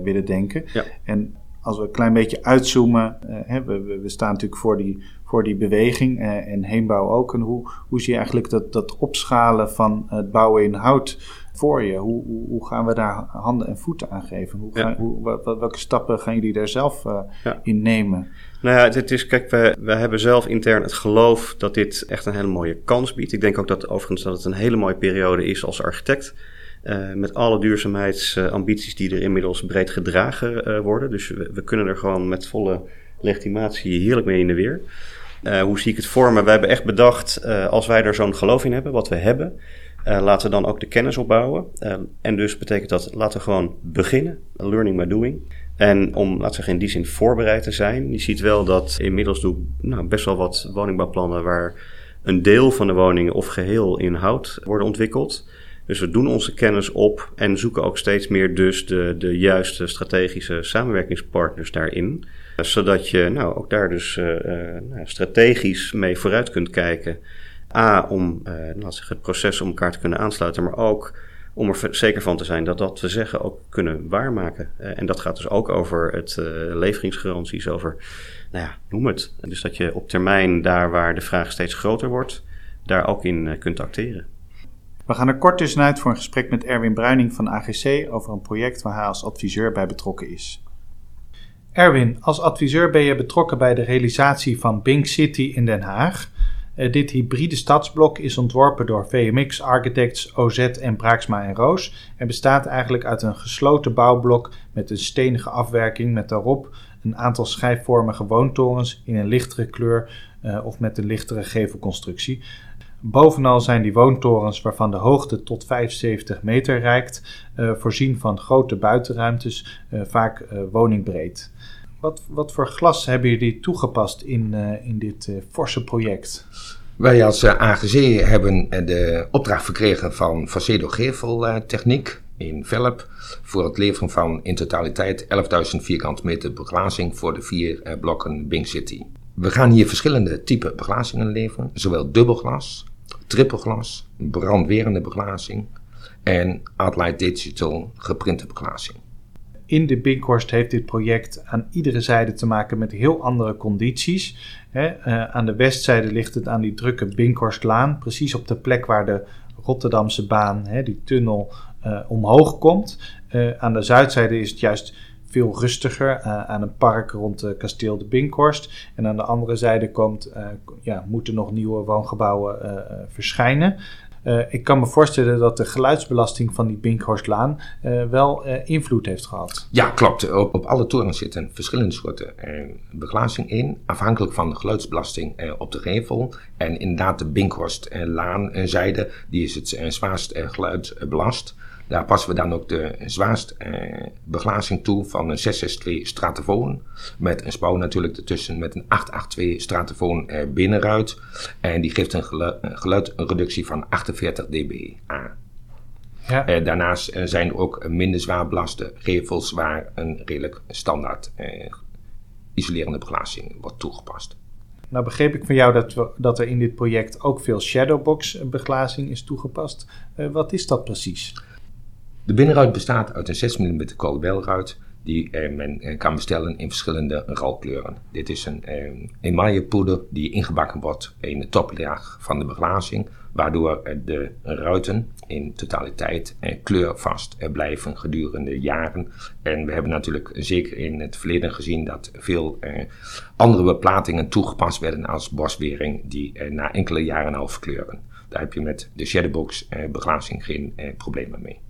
willen denken. Ja. En als we een klein beetje uitzoomen, hè, we, we, staan natuurlijk voor die, voor die beweging en heenbouw ook. En hoe, hoe zie je eigenlijk dat, dat opschalen van het bouwen in hout voor je. Hoe, hoe, hoe, gaan we daar handen en voeten aan geven? Hoe gaan, ja. hoe, welke stappen gaan jullie daar zelf uh, ja. in nemen? Nou ja, het is, kijk, we, we hebben zelf intern het geloof dat dit echt een hele mooie kans biedt. Ik denk ook dat overigens dat het een hele mooie periode is als architect. Uh, met alle duurzaamheidsambities die er inmiddels breed gedragen uh, worden. Dus we, we, kunnen er gewoon met volle legitimatie heerlijk mee in de weer. Hoe zie ik het voor me? We hebben echt bedacht, als wij er zo'n geloof in hebben, wat we hebben, uh, laten we dan ook de kennis opbouwen. Uh, en dus betekent dat, laten we gewoon beginnen. Learning by doing. En om, laten we zeggen, in die zin voorbereid te zijn. Je ziet wel dat inmiddels doe nou, best wel wat woningbouwplannen waar een deel van de woningen of geheel in hout worden ontwikkeld. Dus we doen onze kennis op en zoeken ook steeds meer dus de, de juiste strategische samenwerkingspartners daarin. Zodat je nou, ook daar dus uh, nou, strategisch mee vooruit kunt kijken. A, om laat zeggen, het proces om elkaar te kunnen aansluiten, maar ook om er zeker van te zijn dat dat we zeggen ook kunnen waarmaken. Uh, en dat gaat dus ook over het uh, leveringsgaranties, over, nou ja, noem het. Dus dat je op termijn daar waar de vraag steeds groter wordt, daar ook in kunt acteren. We gaan er kort tussenuit voor een gesprek met Erwin Bruining van AGC over een project waar hij als adviseur bij betrokken is. Erwin, als adviseur ben je betrokken bij de realisatie van Bink City in Den Haag. Uh, dit hybride stadsblok is ontworpen door VMX Architects, OZ en Braaksma en Roos en bestaat eigenlijk uit een gesloten bouwblok met een stenige afwerking met daarop een aantal schijfvormige woontorens in een lichtere kleur uh, of met een lichtere gevelconstructie. Bovenal zijn die woontorens waarvan de hoogte tot 75 meter reikt, uh, voorzien van grote buitenruimtes, vaak woningbreed. Wat, wat voor glas hebben jullie toegepast in, uh, in dit uh, forse project? Wij als AGC hebben de opdracht verkregen van Facedo Geveltechniek in Velp voor het leveren van in totaliteit 11.000 vierkante meter beglazing voor de vier blokken Bing City. We gaan hier verschillende typen beglazingen leveren, zowel dubbelglas, trippelglas, brandwerende beglazing en Artlight Digital geprinte beglazing. In de Binkhorst heeft dit project aan iedere zijde te maken met heel andere condities. He, uh, aan de westzijde ligt het aan die drukke Binkhorstlaan, precies op de plek waar de Rotterdamse baan, die tunnel, uh, omhoog komt. Uh, aan de zuidzijde is het juist veel rustiger aan een park rond het kasteel de Binkhorst. En aan de andere zijde komt, ja, moeten nog nieuwe woongebouwen verschijnen. Uh, ik kan me voorstellen dat de geluidsbelasting van die Binkhorstlaan uh, wel uh, invloed heeft gehad. Ja, klopt. Op, op alle torens zitten verschillende soorten beglazing in, afhankelijk van de geluidsbelasting op de gevel. En inderdaad, de Binkhorstlaanzijde, die is het zwaarst geluidbelast. Daar passen we dan ook de zwaarste eh, beglazing toe van een 662 Stratofoon. Met een spouw natuurlijk ertussen met een 882 Stratofoon eh, binnenruit. En die geeft een geluidreductie van 48 dB aan. Ja. Eh, daarnaast zijn er ook minder zwaar belaste gevels waar een redelijk standaard eh, isolerende beglazing wordt toegepast. Nou begreep ik van jou dat, we, dat er in dit project ook veel shadowbox beglazing is toegepast. Wat is dat precies? De binnenruit bestaat uit een 6 mm kolbelruit die eh, men eh, kan bestellen in verschillende rolkleuren. Dit is een eh, die ingebakken wordt in de toplaag van de beglazing, waardoor de ruiten in totaliteit eh, kleurvast blijven gedurende jaren. En we hebben natuurlijk zeker in het verleden gezien dat veel andere beplatingen toegepast werden als boswering die na enkele jaren al verkleuren. Daar heb je met de shadowbox beglazing geen problemen mee.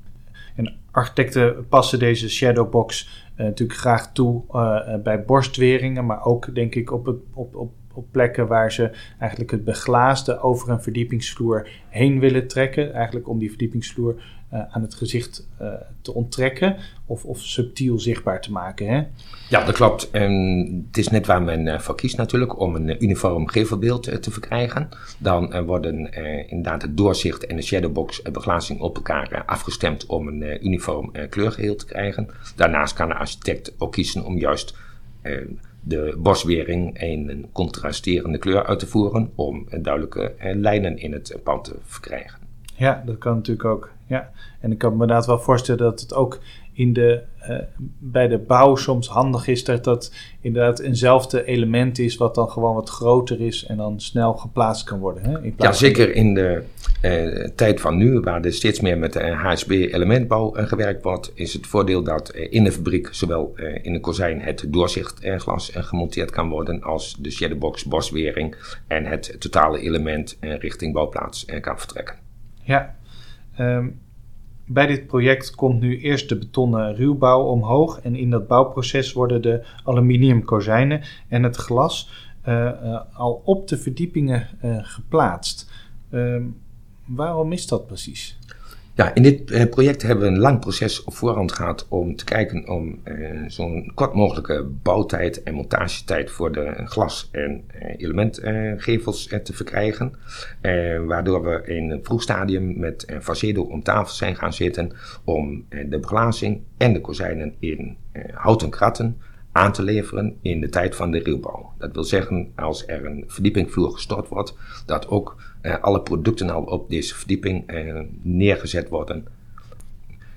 En architecten passen deze shadowbox uh, natuurlijk graag toe uh, bij borstweringen, maar ook denk ik op, het, op, op, op plekken waar ze eigenlijk het beglaasde over een verdiepingsvloer heen willen trekken. Eigenlijk om die verdiepingsvloer uh, aan het gezicht uh, te onttrekken of, of subtiel zichtbaar te maken. Hè? Ja, dat klopt. En het is net waar men uh, voor kiest natuurlijk om een uniform gevelbeeld te verkrijgen. Dan worden inderdaad het doorzicht en de shadowbox beglazing op elkaar afgestemd om een uniform kleurgeheel te krijgen. Daarnaast kan de architect ook kiezen om juist de boswering een contrasterende kleur uit te voeren om duidelijke lijnen in het pand te verkrijgen. Ja, dat kan natuurlijk ook. Ja. En ik kan me inderdaad wel voorstellen dat het ook in de, uh, bij de bouw soms handig is dat dat inderdaad eenzelfde element is, wat dan gewoon wat groter is en dan snel geplaatst kan worden. Hè? In ja, zeker in de uh, tijd van nu, waar er steeds meer met de HSB-elementbouw uh, gewerkt wordt, is het voordeel dat in de fabriek zowel in de kozijn het doorzichtglas gemonteerd kan worden, als de shadowbox, boswering en het totale element richting bouwplaats kan vertrekken. Ja, um, bij dit project komt nu eerst de betonnen ruwbouw omhoog en in dat bouwproces worden de aluminiumkozijnen en het glas uh, uh, al op de verdiepingen uh, geplaatst. Um, waarom is dat precies? Ja, in dit eh, project hebben we een lang proces op voorhand gehad om te kijken om eh, zo'n kort mogelijke bouwtijd en montagetijd voor de glas- en eh, elementgevels te verkrijgen. waardoor we in een vroeg stadium met Facedo om tafel zijn gaan zitten om de beglazing en de kozijnen in houten kratten aan te leveren in de tijd van de ruwbouw. Dat wil zeggen, als er een verdiepingvloer gestort wordt, dat ook uh, alle producten al op deze verdieping uh, neergezet worden.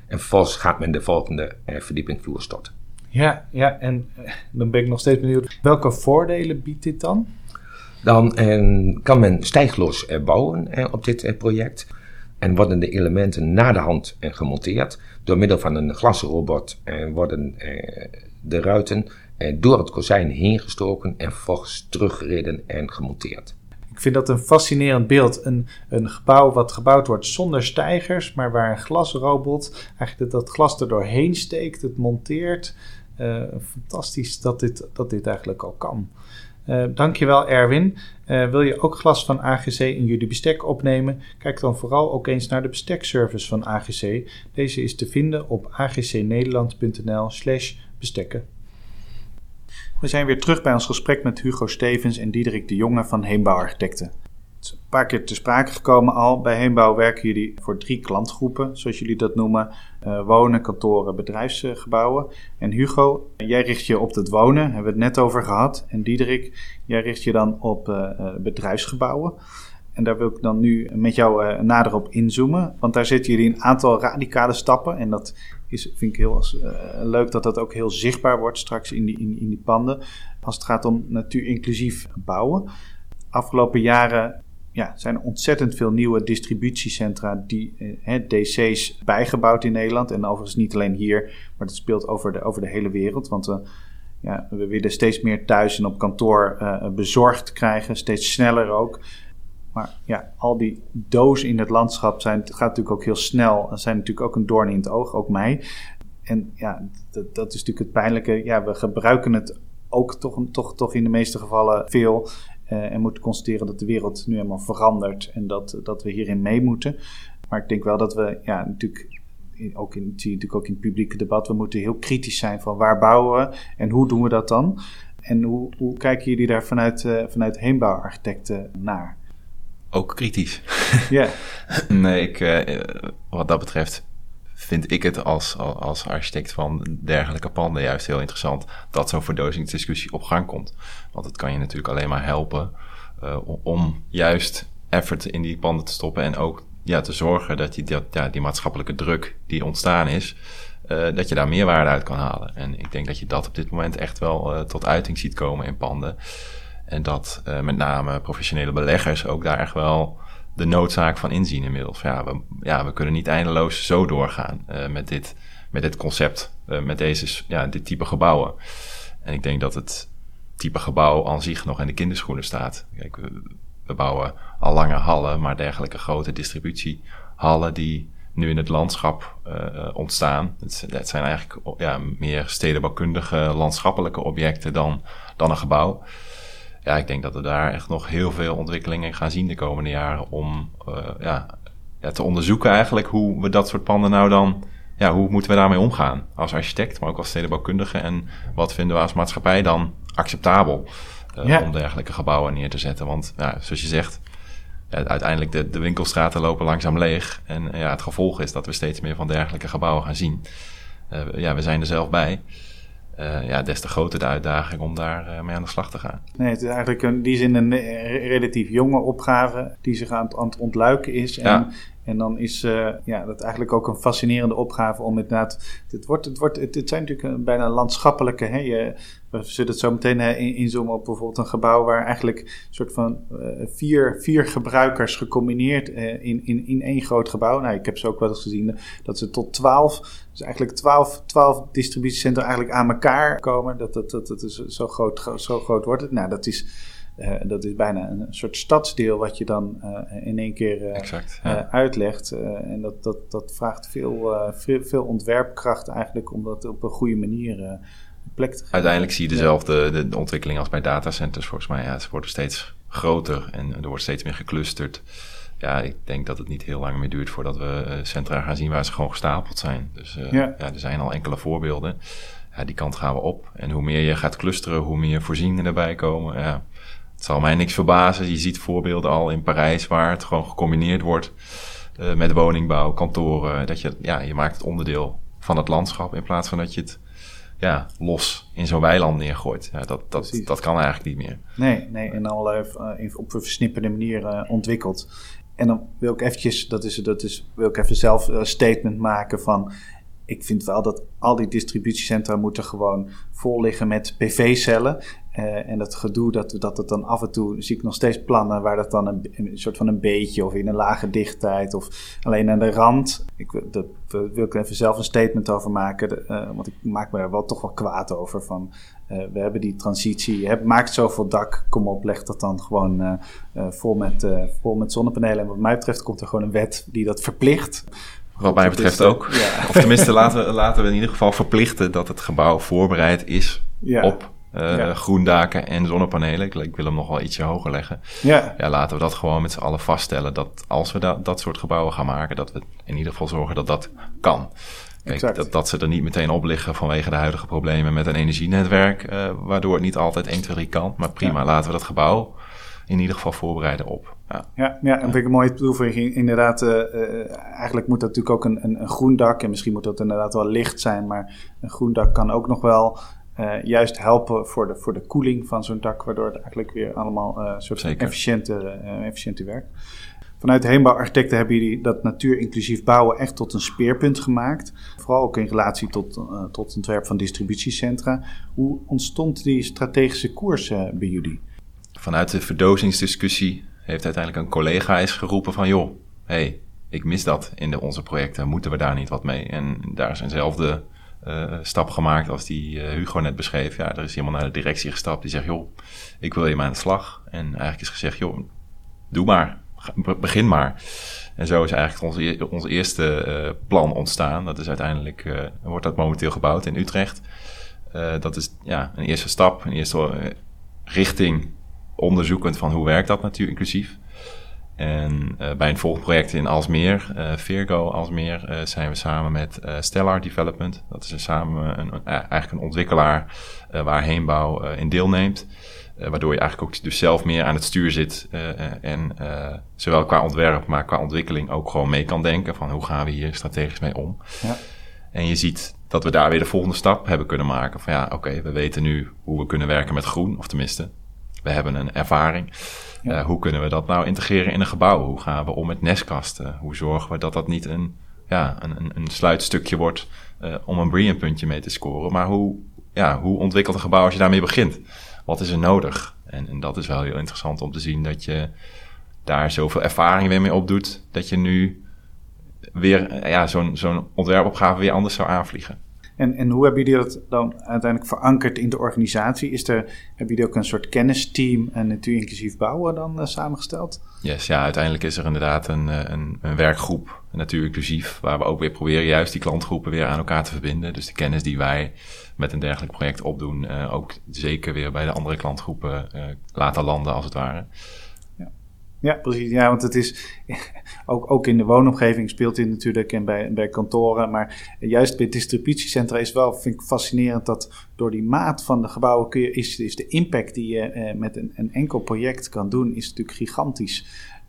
En vervolgens gaat men de volgende uh, verdiepingvloer storten. Ja, ja, en dan ben ik nog steeds benieuwd, welke voordelen biedt dit dan? Dan kan men stijgloos bouwen op dit project. En worden de elementen na de hand gemonteerd. Door middel van een glasrobot worden de ruiten door het kozijn heen gestoken en vervolgens teruggereden en gemonteerd. Ik vind dat een fascinerend beeld. Een, een gebouw wat gebouwd wordt zonder stijgers, maar waar een glasrobot eigenlijk dat glas er doorheen steekt, het monteert. Uh, fantastisch dat dit, dat dit eigenlijk al kan. Uh, dankjewel Erwin. Wil je ook glas van AGC in jullie bestek opnemen? Kijk dan vooral ook eens naar de bestekservice van AGC. Deze is te vinden op agcnederland.nl slash bestekken. We zijn weer terug bij ons gesprek met Hugo Stevens en Diederik de Jonge van Heembouwarchitecten. Het een paar keer te sprake gekomen al. Bij Heenbouw werken jullie voor drie klantgroepen, zoals jullie dat noemen. Uh, wonen, kantoren, bedrijfsgebouwen. En Hugo, jij richt je op het wonen, hebben we het net over gehad. En Diederik, jij richt je dan op uh, bedrijfsgebouwen. En daar wil ik dan nu met jou nader op inzoomen. Want daar zitten jullie een aantal radicale stappen. En dat is, vind ik heel uh, leuk dat dat ook heel zichtbaar wordt straks in die, in, in die panden. Als het gaat om natuurinclusief bouwen. Afgelopen jaren ja, zijn er ontzettend veel nieuwe distributiecentra, die, eh, DC's, bijgebouwd in Nederland. En overigens niet alleen hier, maar dat speelt over de, over de hele wereld. Want we, ja, we willen steeds meer thuis en op kantoor uh, bezorgd krijgen, steeds sneller ook. Maar ja, al die dozen in het landschap zijn, het gaat natuurlijk ook heel snel. zijn natuurlijk ook een doorn in het oog, ook mij. En ja, dat, dat is natuurlijk het pijnlijke. Ja, we gebruiken het ook toch, toch, toch in de meeste gevallen veel. Uh, en moeten constateren dat de wereld nu helemaal verandert en dat, dat we hierin mee moeten. Maar ik denk wel dat we, ja, natuurlijk, ook in, natuurlijk ook in het publieke debat, we moeten heel kritisch zijn van waar bouwen we en hoe doen we dat dan? En hoe, hoe kijken jullie daar vanuit, uh, vanuit heenbouwarchitecten naar? Ook kritisch. Ja. nee, ik, uh, wat dat betreft vind ik het als, als architect van dergelijke panden juist heel interessant dat zo'n verdozingsdiscussie op gang komt. Want het kan je natuurlijk alleen maar helpen uh, om juist effort in die panden te stoppen en ook ja, te zorgen dat je dat, ja, die maatschappelijke druk die ontstaan is, uh, dat je daar meerwaarde uit kan halen. En ik denk dat je dat op dit moment echt wel uh, tot uiting ziet komen in panden. En dat met name professionele beleggers ook daar echt wel de noodzaak van inzien inmiddels. Ja, we, ja, we kunnen niet eindeloos zo doorgaan uh, met, dit, met dit concept, uh, met deze, ja, dit type gebouwen. En ik denk dat het type gebouw aan zich nog in de kinderschoenen staat. Kijk, we, we bouwen al lange hallen, maar dergelijke grote distributiehallen die nu in het landschap ontstaan. Het, het, zijn eigenlijk ja, meer stedenbouwkundige landschappelijke objecten dan, dan een gebouw ja, ik denk dat we daar echt nog heel veel ontwikkelingen gaan zien de komende jaren om uh, ja, ja, te onderzoeken eigenlijk hoe we dat soort panden nou dan, ja, hoe moeten we daarmee omgaan als architect, maar ook als stedenbouwkundige en wat vinden we als maatschappij dan acceptabel uh, ja. om dergelijke gebouwen neer te zetten. Want ja, zoals je zegt, ja, uiteindelijk de, de winkelstraten lopen langzaam leeg en ja, het gevolg is dat we steeds meer van dergelijke gebouwen gaan zien. Uh, ja, we zijn er zelf bij. Uh, ja, des te groter de uitdaging om daar uh, mee aan de slag te gaan. Nee, het is eigenlijk in die zin een relatief jonge opgave die zich aan het, aan het ontluiken is. En, ja. En dan is uh, ja, dat eigenlijk ook een fascinerende opgave om inderdaad... Het, wordt, het, wordt, het, het zijn natuurlijk een, bijna landschappelijke... Hè, je, we zullen het zo meteen inzoomen op bijvoorbeeld een gebouw waar eigenlijk een soort van vier, vier gebruikers gecombineerd in, in, in één groot gebouw. Nou, ik heb ze ook wel eens gezien dat ze tot twaalf, dus eigenlijk twaalf, twaalf distributiecentra eigenlijk aan elkaar komen. Dat, dat, dat, dat is zo groot, zo groot wordt het. Nou, dat is, uh, dat is bijna een soort stadsdeel wat je dan uh, in één keer uh, exact, ja. uitlegt. en dat, dat, dat vraagt veel, veel, veel ontwerpkracht eigenlijk om dat op een goede manier plek te geven. Uiteindelijk zie je dezelfde de, de ontwikkeling als bij datacenters volgens mij. Ja, ze worden steeds groter en er wordt steeds meer geclusterd. Ja, ik denk dat het niet heel lang meer duurt voordat we centra gaan zien waar ze gewoon gestapeld zijn. Dus ja. ja. er zijn al enkele voorbeelden. Ja, die kant gaan we op. En hoe meer je gaat clusteren, hoe meer voorzieningen erbij komen. Ja, het zal mij niks verbazen. Je ziet voorbeelden al in Parijs waar het gewoon gecombineerd wordt uh, met woningbouw, kantoren. Dat je, ja, je maakt het onderdeel van het landschap in plaats van dat je het ja, los in zo'n weiland neergooit. Ja, dat, dat, dat kan eigenlijk niet meer. Nee, nee en al uh, op een versnipperde manier uh, ontwikkeld. En dan wil ik eventjes, dat is, dat is, wil ik even zelf een statement maken van ik vind wel dat al die distributiecentra moeten gewoon vol liggen met PV-cellen. Uh, en dat gedoe, dat, dat het dan af en toe, zie ik nog steeds plannen waar dat dan een, een, soort van een beetje of in een lage dichtheid of alleen aan de rand. Ik, dat, wil ik even zelf een statement over maken, uh, want ik maak me er wel toch wel kwaad over. Van, uh, we hebben die transitie, je hebt, maakt zoveel dak, kom op, leg dat dan gewoon vol, met, vol met zonnepanelen. En wat mij betreft komt er gewoon een wet die dat verplicht. Wat mij betreft ook. Ja. Of tenminste, laten we, laten we in ieder geval verplichten dat het gebouw voorbereid is ja. op ja. groendaken en zonnepanelen. Ik, ik, wil hem nog wel ietsje hoger leggen. Ja. ja, laten we dat gewoon met z'n allen vaststellen. Dat als we dat, dat soort gebouwen gaan maken, dat we in ieder geval zorgen dat dat kan. Kijk, dat, dat ze er niet meteen op liggen vanwege de huidige problemen met een energienetwerk, uh, waardoor het niet altijd 1, 2, 3 kan. Maar prima, laten we dat gebouw in ieder geval voorbereiden op. Ja, ja, ja en vind ik een mooie toevoeging. Inderdaad, eigenlijk moet dat natuurlijk ook een, een, een groen dak. En misschien moet dat inderdaad wel licht zijn. Maar een groen dak kan ook nog wel uh, juist helpen voor de, voor de koeling van zo'n dak, waardoor het eigenlijk weer allemaal uh, soort efficiënter, uh, efficiënter werkt. Vanuit de Heenbouwarchitecten hebben jullie dat natuurinclusief bouwen echt tot een speerpunt gemaakt. Vooral ook in relatie tot, uh, tot ontwerp van distributiecentra. Hoe ontstond die strategische koers bij jullie? Vanuit de verdozingsdiscussie heeft uiteindelijk een collega eens geroepen van... joh, hey, ik mis dat in de, onze projecten, moeten we daar niet wat mee? En daar is eenzelfde uh, stap gemaakt als die uh, Hugo net beschreef. Ja, er is iemand naar de directie gestapt die zegt, joh, ik wil je maar aan de slag. En eigenlijk is gezegd, joh, doe maar, begin maar. En zo is eigenlijk onze, ons eerste uh, plan ontstaan. Dat is uiteindelijk, wordt dat momenteel gebouwd in Utrecht. dat is ja, een eerste stap, een eerste richting onderzoekend van hoe werkt dat natuurlijk inclusief. En uh, bij een volgend project in Alsmeer, uh, Virgo Alsmeer, uh, zijn we samen met Stellar Development. Dat is een, samen een, eigenlijk een ontwikkelaar waar Heenbouw in deelneemt. waardoor je eigenlijk ook dus zelf meer aan het stuur zit. en zowel qua ontwerp, maar qua ontwikkeling ook gewoon mee kan denken van hoe gaan we hier strategisch mee om. Ja. En je ziet dat we daar weer de volgende stap hebben kunnen maken. Van ja, oké, okay, we weten nu hoe we kunnen werken met groen, of tenminste, we hebben een ervaring. Uh, hoe kunnen we dat nou integreren in een gebouw? Hoe gaan we om met nestkasten? Hoe zorgen we dat dat niet een, ja, een, een sluitstukje wordt uh, om een Brian puntje mee te scoren? Maar hoe, ja, hoe ontwikkelt een gebouw als je daarmee begint? Wat is er nodig? En, en dat is wel heel interessant om te zien dat je daar zoveel ervaring weer mee opdoet, dat je nu weer ja, zo'n zo'n ontwerpopgave weer anders zou aanvliegen. En, en hoe hebben jullie dat dan uiteindelijk verankerd in de organisatie? Is er, hebben jullie ook een soort kennisteam en natuur inclusief bouwen dan uh, samengesteld? Yes, ja, uiteindelijk is er inderdaad een, eh, een, een werkgroep, natuur inclusief, waar we ook weer proberen juist die klantgroepen weer aan elkaar te verbinden. Dus de kennis die wij met een dergelijk project opdoen, uh, ook zeker weer bij de andere klantgroepen laten landen als het ware. Ja, precies. Ja, want het is ook, ook in de woonomgeving speelt dit natuurlijk en bij, bij kantoren. Maar juist bij distributiecentra is wel, vind ik fascinerend dat door die maat van de gebouwen kun je, is, is de impact die je eh, met een, een enkel project kan doen, is natuurlijk gigantisch.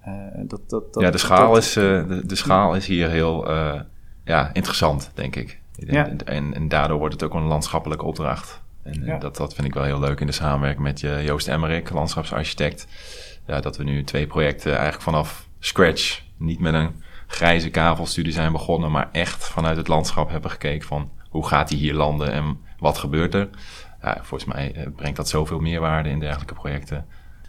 Uh, dat, dat, dat, ja, de schaal, is, uh, de, de, schaal is hier heel uh, ja, interessant, denk ik. Ja. En, en, daardoor wordt het ook een landschappelijke opdracht. En ja. dat, dat vind ik wel heel leuk in de samenwerking met Joost Emmerik, landschapsarchitect ja, dat we nu twee projecten eigenlijk vanaf scratch, niet met een grijze kavelstudie zijn begonnen, maar echt vanuit het landschap hebben gekeken van hoe gaat die hier landen en wat gebeurt er. Volgens mij eh, brengt dat zoveel meerwaarde in dergelijke projecten.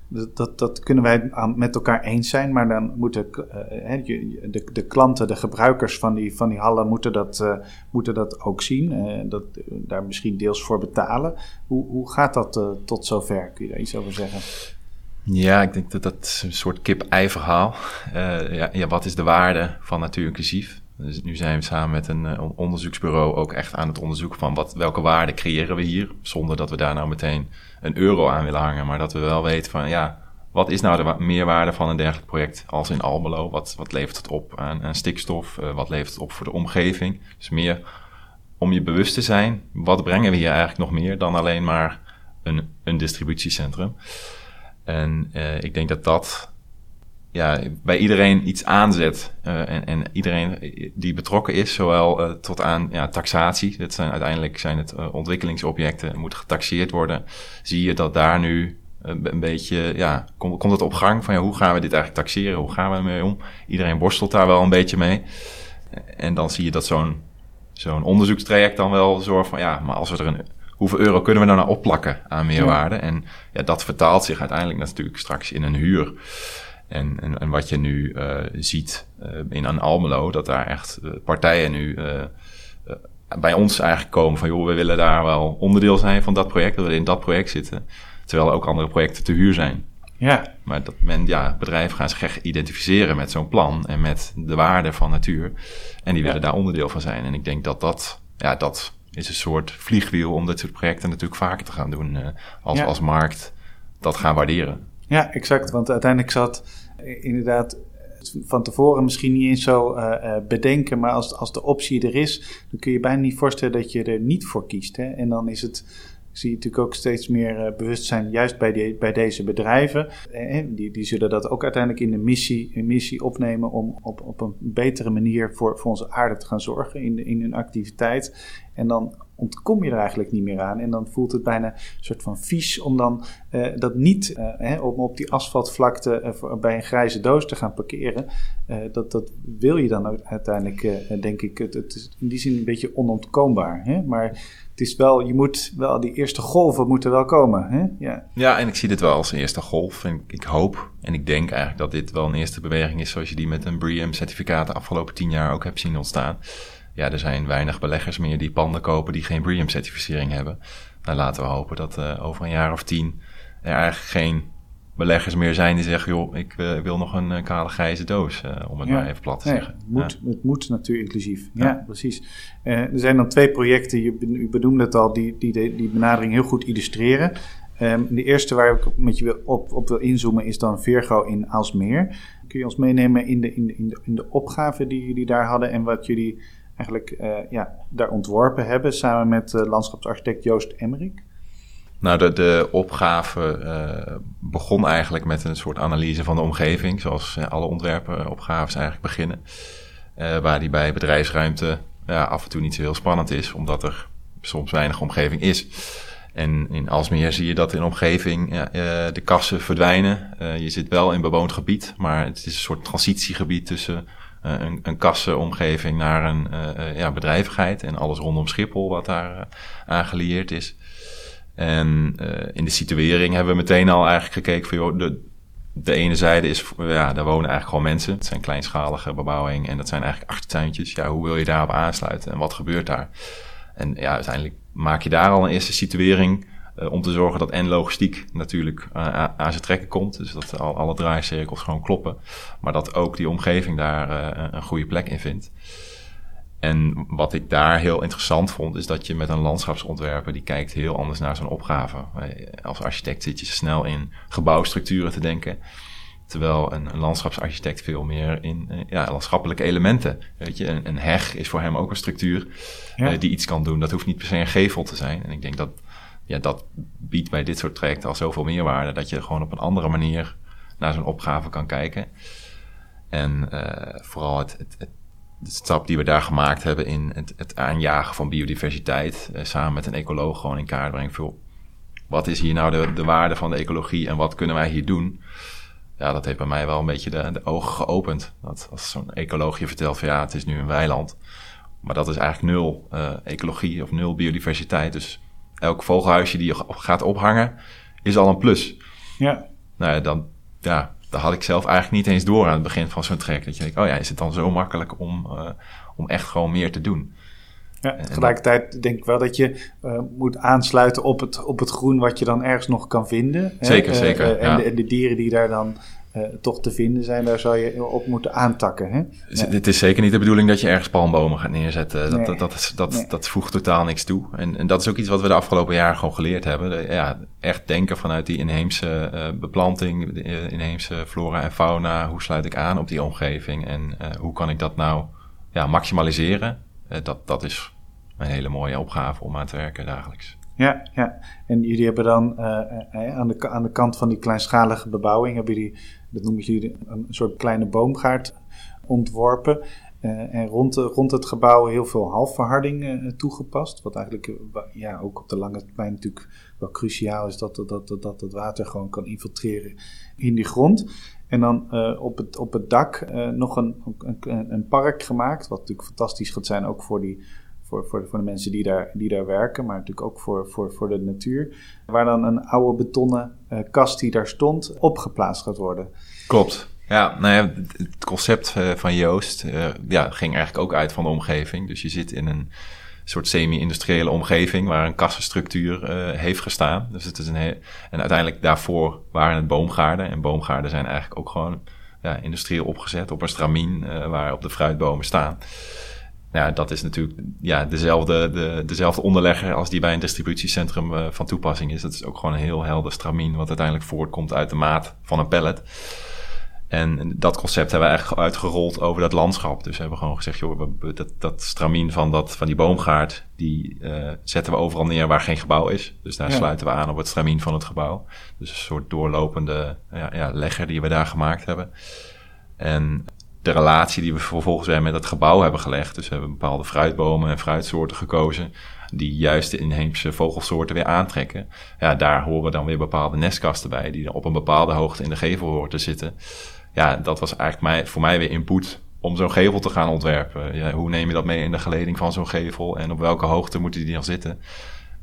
Dat, dat, kunnen wij met elkaar eens zijn, maar dan moeten uh, de, de klanten, de gebruikers van die, van die hallen, moeten dat, uh, moeten dat ook zien. Uh, dat, daar misschien deels voor betalen. Hoe, hoe gaat dat tot zover? Kun je daar iets over zeggen? Ja, ik denk dat dat een soort kip-ei verhaal. Uh, ja, ja, wat is de waarde van natuur inclusief? Dus nu zijn we samen met een uh, onderzoeksbureau ook echt aan het onderzoeken van wat, welke waarde creëren we hier. Zonder dat we daar nou meteen een euro aan willen hangen. Maar dat we wel weten van ja, wat is nou de meerwaarde van een dergelijk project als in Almelo? Wat, wat levert het op aan, aan stikstof? Uh, wat levert het op voor de omgeving? Dus meer om je bewust te zijn, wat brengen we hier eigenlijk nog meer dan alleen maar een, een distributiecentrum? En uh, ik denk dat dat ja, bij iedereen iets aanzet. Uh, en, en, iedereen die betrokken is, zowel uh, tot aan ja, taxatie, dat zijn uiteindelijk zijn het ontwikkelingsobjecten, moeten getaxeerd worden. Zie je dat daar nu een beetje, ja, komt, komt het op gang van ja, hoe gaan we dit eigenlijk taxeren? Hoe gaan we ermee om? Iedereen worstelt daar wel een beetje mee. En dan zie je dat zo'n zo'n onderzoekstraject dan wel zorgt van ja, maar als we er een hoeveel euro kunnen we nou, nou opplakken aan meerwaarde? En ja, dat vertaalt zich uiteindelijk natuurlijk straks in een huur. En, en, en wat je nu uh, ziet uh, in een Almelo, dat daar echt uh, partijen nu bij ons eigenlijk komen van joh, we willen daar wel onderdeel zijn van dat project, we willen in dat project zitten. Terwijl er ook andere projecten te huur zijn. Ja. Maar dat men, ja, bedrijven gaan zich echt identificeren met zo'n plan en met de waarde van natuur. En die willen daar onderdeel van zijn. En ik denk dat dat, ja, dat is een soort vliegwiel om dit soort projecten natuurlijk vaker te gaan doen. Uh, als, als markt dat gaan waarderen. Ja, exact. Want uiteindelijk zat inderdaad van tevoren misschien niet eens zo uh, bedenken. Maar als, als de optie er is, dan kun je bijna niet voorstellen dat je er niet voor kiest. Hè? En dan is het zie je natuurlijk ook steeds meer bewustzijn, juist bij, die, bij deze bedrijven. die, die zullen dat ook uiteindelijk in de missie, in missie opnemen om op, op een betere manier voor, voor onze aarde te gaan zorgen in, de, in hun activiteit. En dan ontkom je er eigenlijk niet meer aan. En dan voelt het bijna een soort van vies om dan uh, dat niet uh, hè, om op die asfaltvlakte uh, bij een grijze doos te gaan parkeren. dat, dat wil je dan uiteindelijk, denk ik. Het, het, is in die zin een beetje onontkoombaar. Hè? Maar het is wel, je moet wel, die eerste golven moeten wel komen. Hè? Ja. ja, en ik zie dit wel als eerste golf. En ik hoop en ik denk eigenlijk dat dit wel een eerste beweging is, zoals je die met een BREEAM-certificaat de afgelopen tien jaar ook hebt zien ontstaan ja, er zijn weinig beleggers meer die panden kopen die geen BREEAM-certificering hebben. Nou, laten we hopen dat uh, over een jaar of tien er eigenlijk geen beleggers meer zijn die zeggen: joh, ik uh, wil nog een uh, kale grijze doos, om het maar even plat te zeggen. Het moet, ja. het moet natuur inclusief. Ja, ja precies. er zijn dan twee projecten, je, u benoemde het al, die, die die benadering heel goed illustreren. Um, de eerste waar ik met je op, op wil inzoomen is dan Virgo in Aalsmeer. Kun je ons meenemen in de, in de, in de, in de opgave die jullie daar hadden en wat jullie eigenlijk uh, ja, daar ontworpen hebben samen met uh, landschapsarchitect Joost Emmerik? Nou, de, de opgave uh, begon eigenlijk met een soort analyse van de omgeving, zoals alle ontwerpenopgaves eigenlijk beginnen. waar die bij bedrijfsruimte ja, af en toe niet zo heel spannend is, omdat er soms weinig omgeving is. En in Alsmeer zie je dat in omgeving ja, de kassen verdwijnen. je zit wel in bewoond gebied, maar het is een soort transitiegebied tussen eh, een, een kassenomgeving naar een uh, ja, bedrijvigheid en alles rondom Schiphol wat daar aan gelieerd is. En in de situering hebben we meteen al eigenlijk gekeken van de, de ene zijde is, ja, daar wonen eigenlijk gewoon mensen. Het zijn kleinschalige bebouwing en dat zijn eigenlijk achtertuintjes. Ja, hoe wil je daarop aansluiten en wat gebeurt daar? En ja, uiteindelijk maak je daar al een eerste situering om te zorgen dat en logistiek natuurlijk uh, aan zijn trekken komt. Dus dat al, alle draaicirkels gewoon kloppen. Maar dat ook die omgeving daar uh, een goede plek in vindt. En wat ik daar heel interessant vond, is dat je met een landschapsontwerper die kijkt heel anders naar zo'n opgave. Als architect zit je snel in gebouwstructuren te denken. Terwijl een, een landschapsarchitect veel meer in ja, landschappelijke elementen. Weet je, een, een, heg is voor hem ook een structuur ja. die iets kan doen. Dat hoeft niet per se een gevel te zijn. En ik denk dat ja, dat biedt bij dit soort trajecten al zoveel meerwaarde dat je gewoon op een andere manier naar zo'n opgave kan kijken. En uh, vooral het, het, het, de stap die we daar gemaakt hebben in het, het aanjagen van biodiversiteit, uh, samen met een ecoloog gewoon in kaart brengen. Wat is hier nou de, de waarde van de ecologie en wat kunnen wij hier doen? Ja, dat heeft bij mij wel een beetje de, de ogen geopend. Dat als zo'n ecoloog je vertelt van ja, het is nu een weiland. Maar dat is eigenlijk nul uh, ecologie of nul biodiversiteit. Dus elk vogelhuisje die je gaat ophangen, is al een plus. Ja. Nou ja, dan, ja, dat had ik zelf eigenlijk niet eens door aan het begin van zo'n trek. Dat je denkt, oh ja, is het dan zo makkelijk om, uh, om echt gewoon meer te doen? Ja, tegelijkertijd denk ik wel dat je uh, moet aansluiten op het, op het groen wat je dan ergens nog kan vinden. Zeker, hè? zeker. Uh, en, de, en, de, dieren die daar dan uh, toch te vinden zijn, daar zou je op moeten aantakken. Hè? Ja. Het is zeker niet de bedoeling dat je ergens palmbomen gaat neerzetten. Dat, nee. dat, dat, dat, nee. dat, voegt totaal niks toe. En, en, dat is ook iets wat we de afgelopen jaren gewoon geleerd hebben. Ja, echt denken vanuit die inheemse uh, beplanting, de uh, inheemse flora en fauna. Hoe sluit ik aan op die omgeving en hoe kan ik dat nou ja, maximaliseren? dat, dat is een hele mooie opgave om aan te werken dagelijks. Ja, ja. En jullie hebben dan uh, aan, de, aan de kant van die kleinschalige bebouwing, hebben jullie, dat noemen jullie een soort kleine boomgaard ontworpen. Uh, en rond, rond het gebouw heel veel halfverharding uh, toegepast. Wat eigenlijk ja, ook op de lange termijn natuurlijk wel cruciaal is dat, dat, dat, dat het water gewoon kan infiltreren in die grond. En dan op, het, op het dak nog een, een, een park gemaakt, wat natuurlijk fantastisch gaat zijn ook voor die voor, voor, voor de mensen die daar, die daar werken, maar natuurlijk ook voor, voor, voor de natuur. Waar dan een oude betonnen uh, kast die daar stond opgeplaatst gaat worden. Klopt. Ja, nou ja, het concept uh, van Joost uh, ja, ging eigenlijk ook uit van de omgeving. Dus je zit in een soort semi-industriële omgeving waar een kassenstructuur heeft gestaan. Dus het is een en uiteindelijk daarvoor waren het boomgaarden. En boomgaarden zijn eigenlijk ook gewoon ja, industrieel opgezet op een stramien waar op de fruitbomen staan ja, dat is natuurlijk ja, dezelfde, de, dezelfde onderlegger als die bij een distributiecentrum uh, van toepassing is. Dat is ook gewoon een heel helder stramien, wat uiteindelijk voortkomt uit de maat van een pallet. En dat concept hebben we eigenlijk uitgerold over dat landschap. Dus we hebben gewoon gezegd, joh, dat, dat stramien van, dat, van die boomgaard, die uh, zetten we overal neer waar geen gebouw is. Dus daar sluiten we aan op het stramien van het gebouw. Dus een soort doorlopende ja, ja, legger die we daar gemaakt hebben. En de relatie die we vervolgens weer met het gebouw hebben gelegd. Dus we hebben bepaalde fruitbomen en fruitsoorten gekozen. Die juist de inheemse vogelsoorten weer aantrekken. Ja, daar horen dan weer bepaalde nestkasten bij. Die op een bepaalde hoogte in de gevel horen te zitten. Ja, dat was eigenlijk mij, voor mij weer input om zo'n gevel te gaan ontwerpen. Ja, hoe neem je dat mee in de geleding van zo'n gevel? En op welke hoogte moet die dan zitten?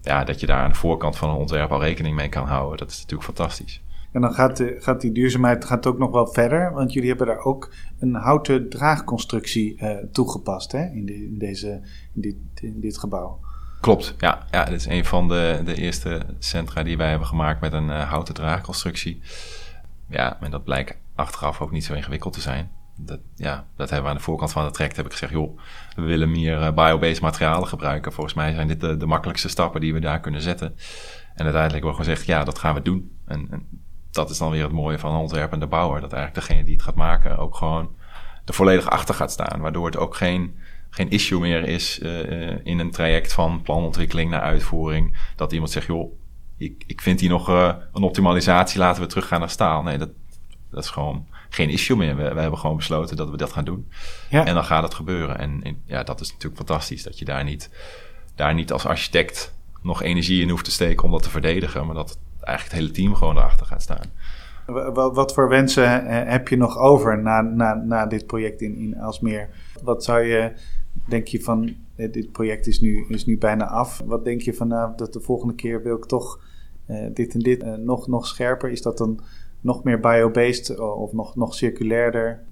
Ja, dat je daar aan de voorkant van een ontwerp al rekening mee kan houden. Dat is natuurlijk fantastisch. En dan gaat, gaat die duurzaamheid gaat ook nog wel verder, want jullie hebben daar ook een houten draagconstructie uh, toegepast hè, in, deze, in, dit, in dit gebouw. Klopt, ja. ja. Dit is een van de, de eerste centra die wij hebben gemaakt met een uh, houten draagconstructie. Ja, en dat blijkt achteraf ook niet zo ingewikkeld te zijn. Dat, ja, dat hebben we aan de voorkant van het traject heb ik gezegd, joh, we willen meer uh, biobased materialen gebruiken. Volgens mij zijn dit de, de, makkelijkste stappen die we daar kunnen zetten. En uiteindelijk hebben we gezegd, ja, dat gaan we doen. En, en dat is dan weer het mooie van een ontwerpende bouwer. Dat eigenlijk degene die het gaat maken ook gewoon er volledig achter gaat staan. Waardoor het ook geen, geen issue meer is uh, in een traject van planontwikkeling naar uitvoering. Dat iemand zegt, joh, ik, ik vind hier nog uh, een optimalisatie, laten we teruggaan naar staal. Nee, dat, dat is gewoon geen issue meer. We, we hebben gewoon besloten dat we dat gaan doen. Ja. En dan gaat het gebeuren. En, en ja, dat is natuurlijk fantastisch. Dat je daar niet, daar niet als architect nog energie in hoeft te steken om dat te verdedigen. Maar dat eigenlijk het hele team gewoon erachter gaat staan. Wat, voor wensen eh, heb je nog over na, na, na dit project in, in Alsmeer? Wat zou je, denk je van, eh, dit project is nu, is nu bijna af. Wat denk je van, nou, dat de volgende keer wil ik toch uh, dit en dit uh, nog, nog scherper? Is dat dan nog meer biobased of nog, nog circulairder?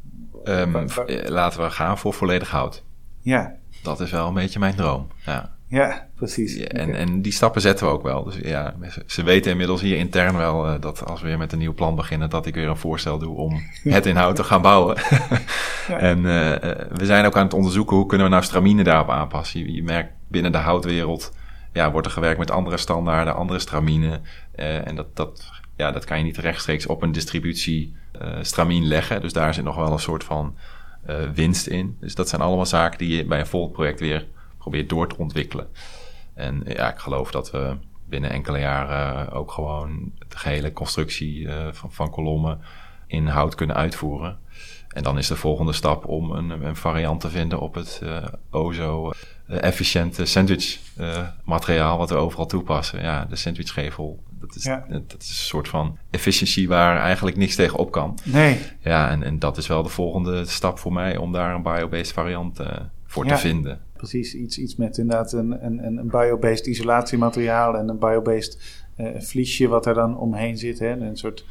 Um, laten we gaan voor volledig hout. Ja. Dat is wel een beetje mijn droom, ja. Ja, precies. Ja, en, en die stappen zetten we ook wel. Dus ja, ze weten inmiddels hier intern wel uh, dat als we weer met een nieuw plan beginnen, dat ik weer een voorstel doe om het in hout te gaan bouwen. ja. En uh, we zijn ook aan het onderzoeken hoe kunnen we nou stramine daarop aanpassen. Je, je merkt binnen de houtwereld ja, wordt er gewerkt met andere standaarden, andere stramine. Uh, en dat, dat, ja, dat kan je niet rechtstreeks op een distributie stramien leggen. Dus daar zit nog wel een soort van winst in. Dus dat zijn allemaal zaken die je bij een volgend project weer probeert door te ontwikkelen. En ja, ik geloof dat we binnen enkele jaren ook gewoon de gehele constructie uh, van, van kolommen in hout kunnen uitvoeren. En dan is de volgende stap om een, een variant te vinden op het uh, OZO efficiënte sandwich materiaal wat we overal toepassen. Ja, de sandwichgevel, dat is, ja. dat is een soort van efficiëntie waar eigenlijk niks tegen op kan. Nee. Ja, en, en dat is wel de volgende stap voor mij om daar een biobased variant voor te vinden precies. Iets, iets met inderdaad een, een, een biobased isolatiemateriaal en een biobased uh, vliesje wat er dan omheen zit. Hè? Een soort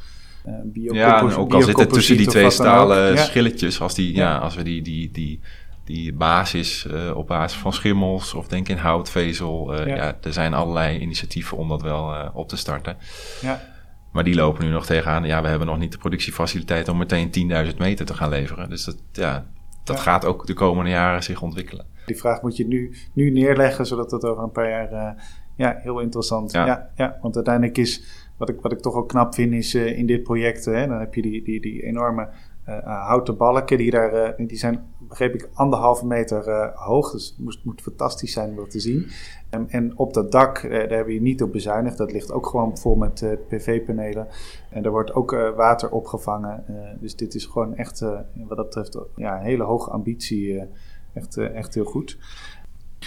uh, bio Ja, en ook al zitten tussen die twee stalen schilletjes, als, die, ja. als we die, die, die, die basis uh, op basis van schimmels of denk in houtvezel. Uh, ja. ja. er zijn allerlei initiatieven om dat wel uh, op te starten. Ja. Maar die lopen nu nog tegenaan. Ja, we hebben nog niet de productiefaciliteit om meteen 10.000 meter te gaan leveren. Dus dat, ja, dat gaat ook de komende jaren zich ontwikkelen. Die vraag moet je nu, nu neerleggen, zodat het over een paar jaar. Uh, ja, heel interessant. Ja. ja. Ja, want uiteindelijk is. Wat ik, wat ik toch ook knap vind, is uh, in dit project. Hè, dan heb je die, die, die enorme uh, houten balken. Die, daar, die zijn, begreep ik, anderhalve meter hoog. Dus het moet, moet fantastisch zijn om dat te zien. En, en op dat dak, daar hebben je niet op bezuinigd. Dat ligt ook gewoon vol met PV-panelen. En er wordt ook water opgevangen. dus dit is gewoon echt, wat dat betreft, ja, een hele hoge ambitie Echt, eh, echt heel goed.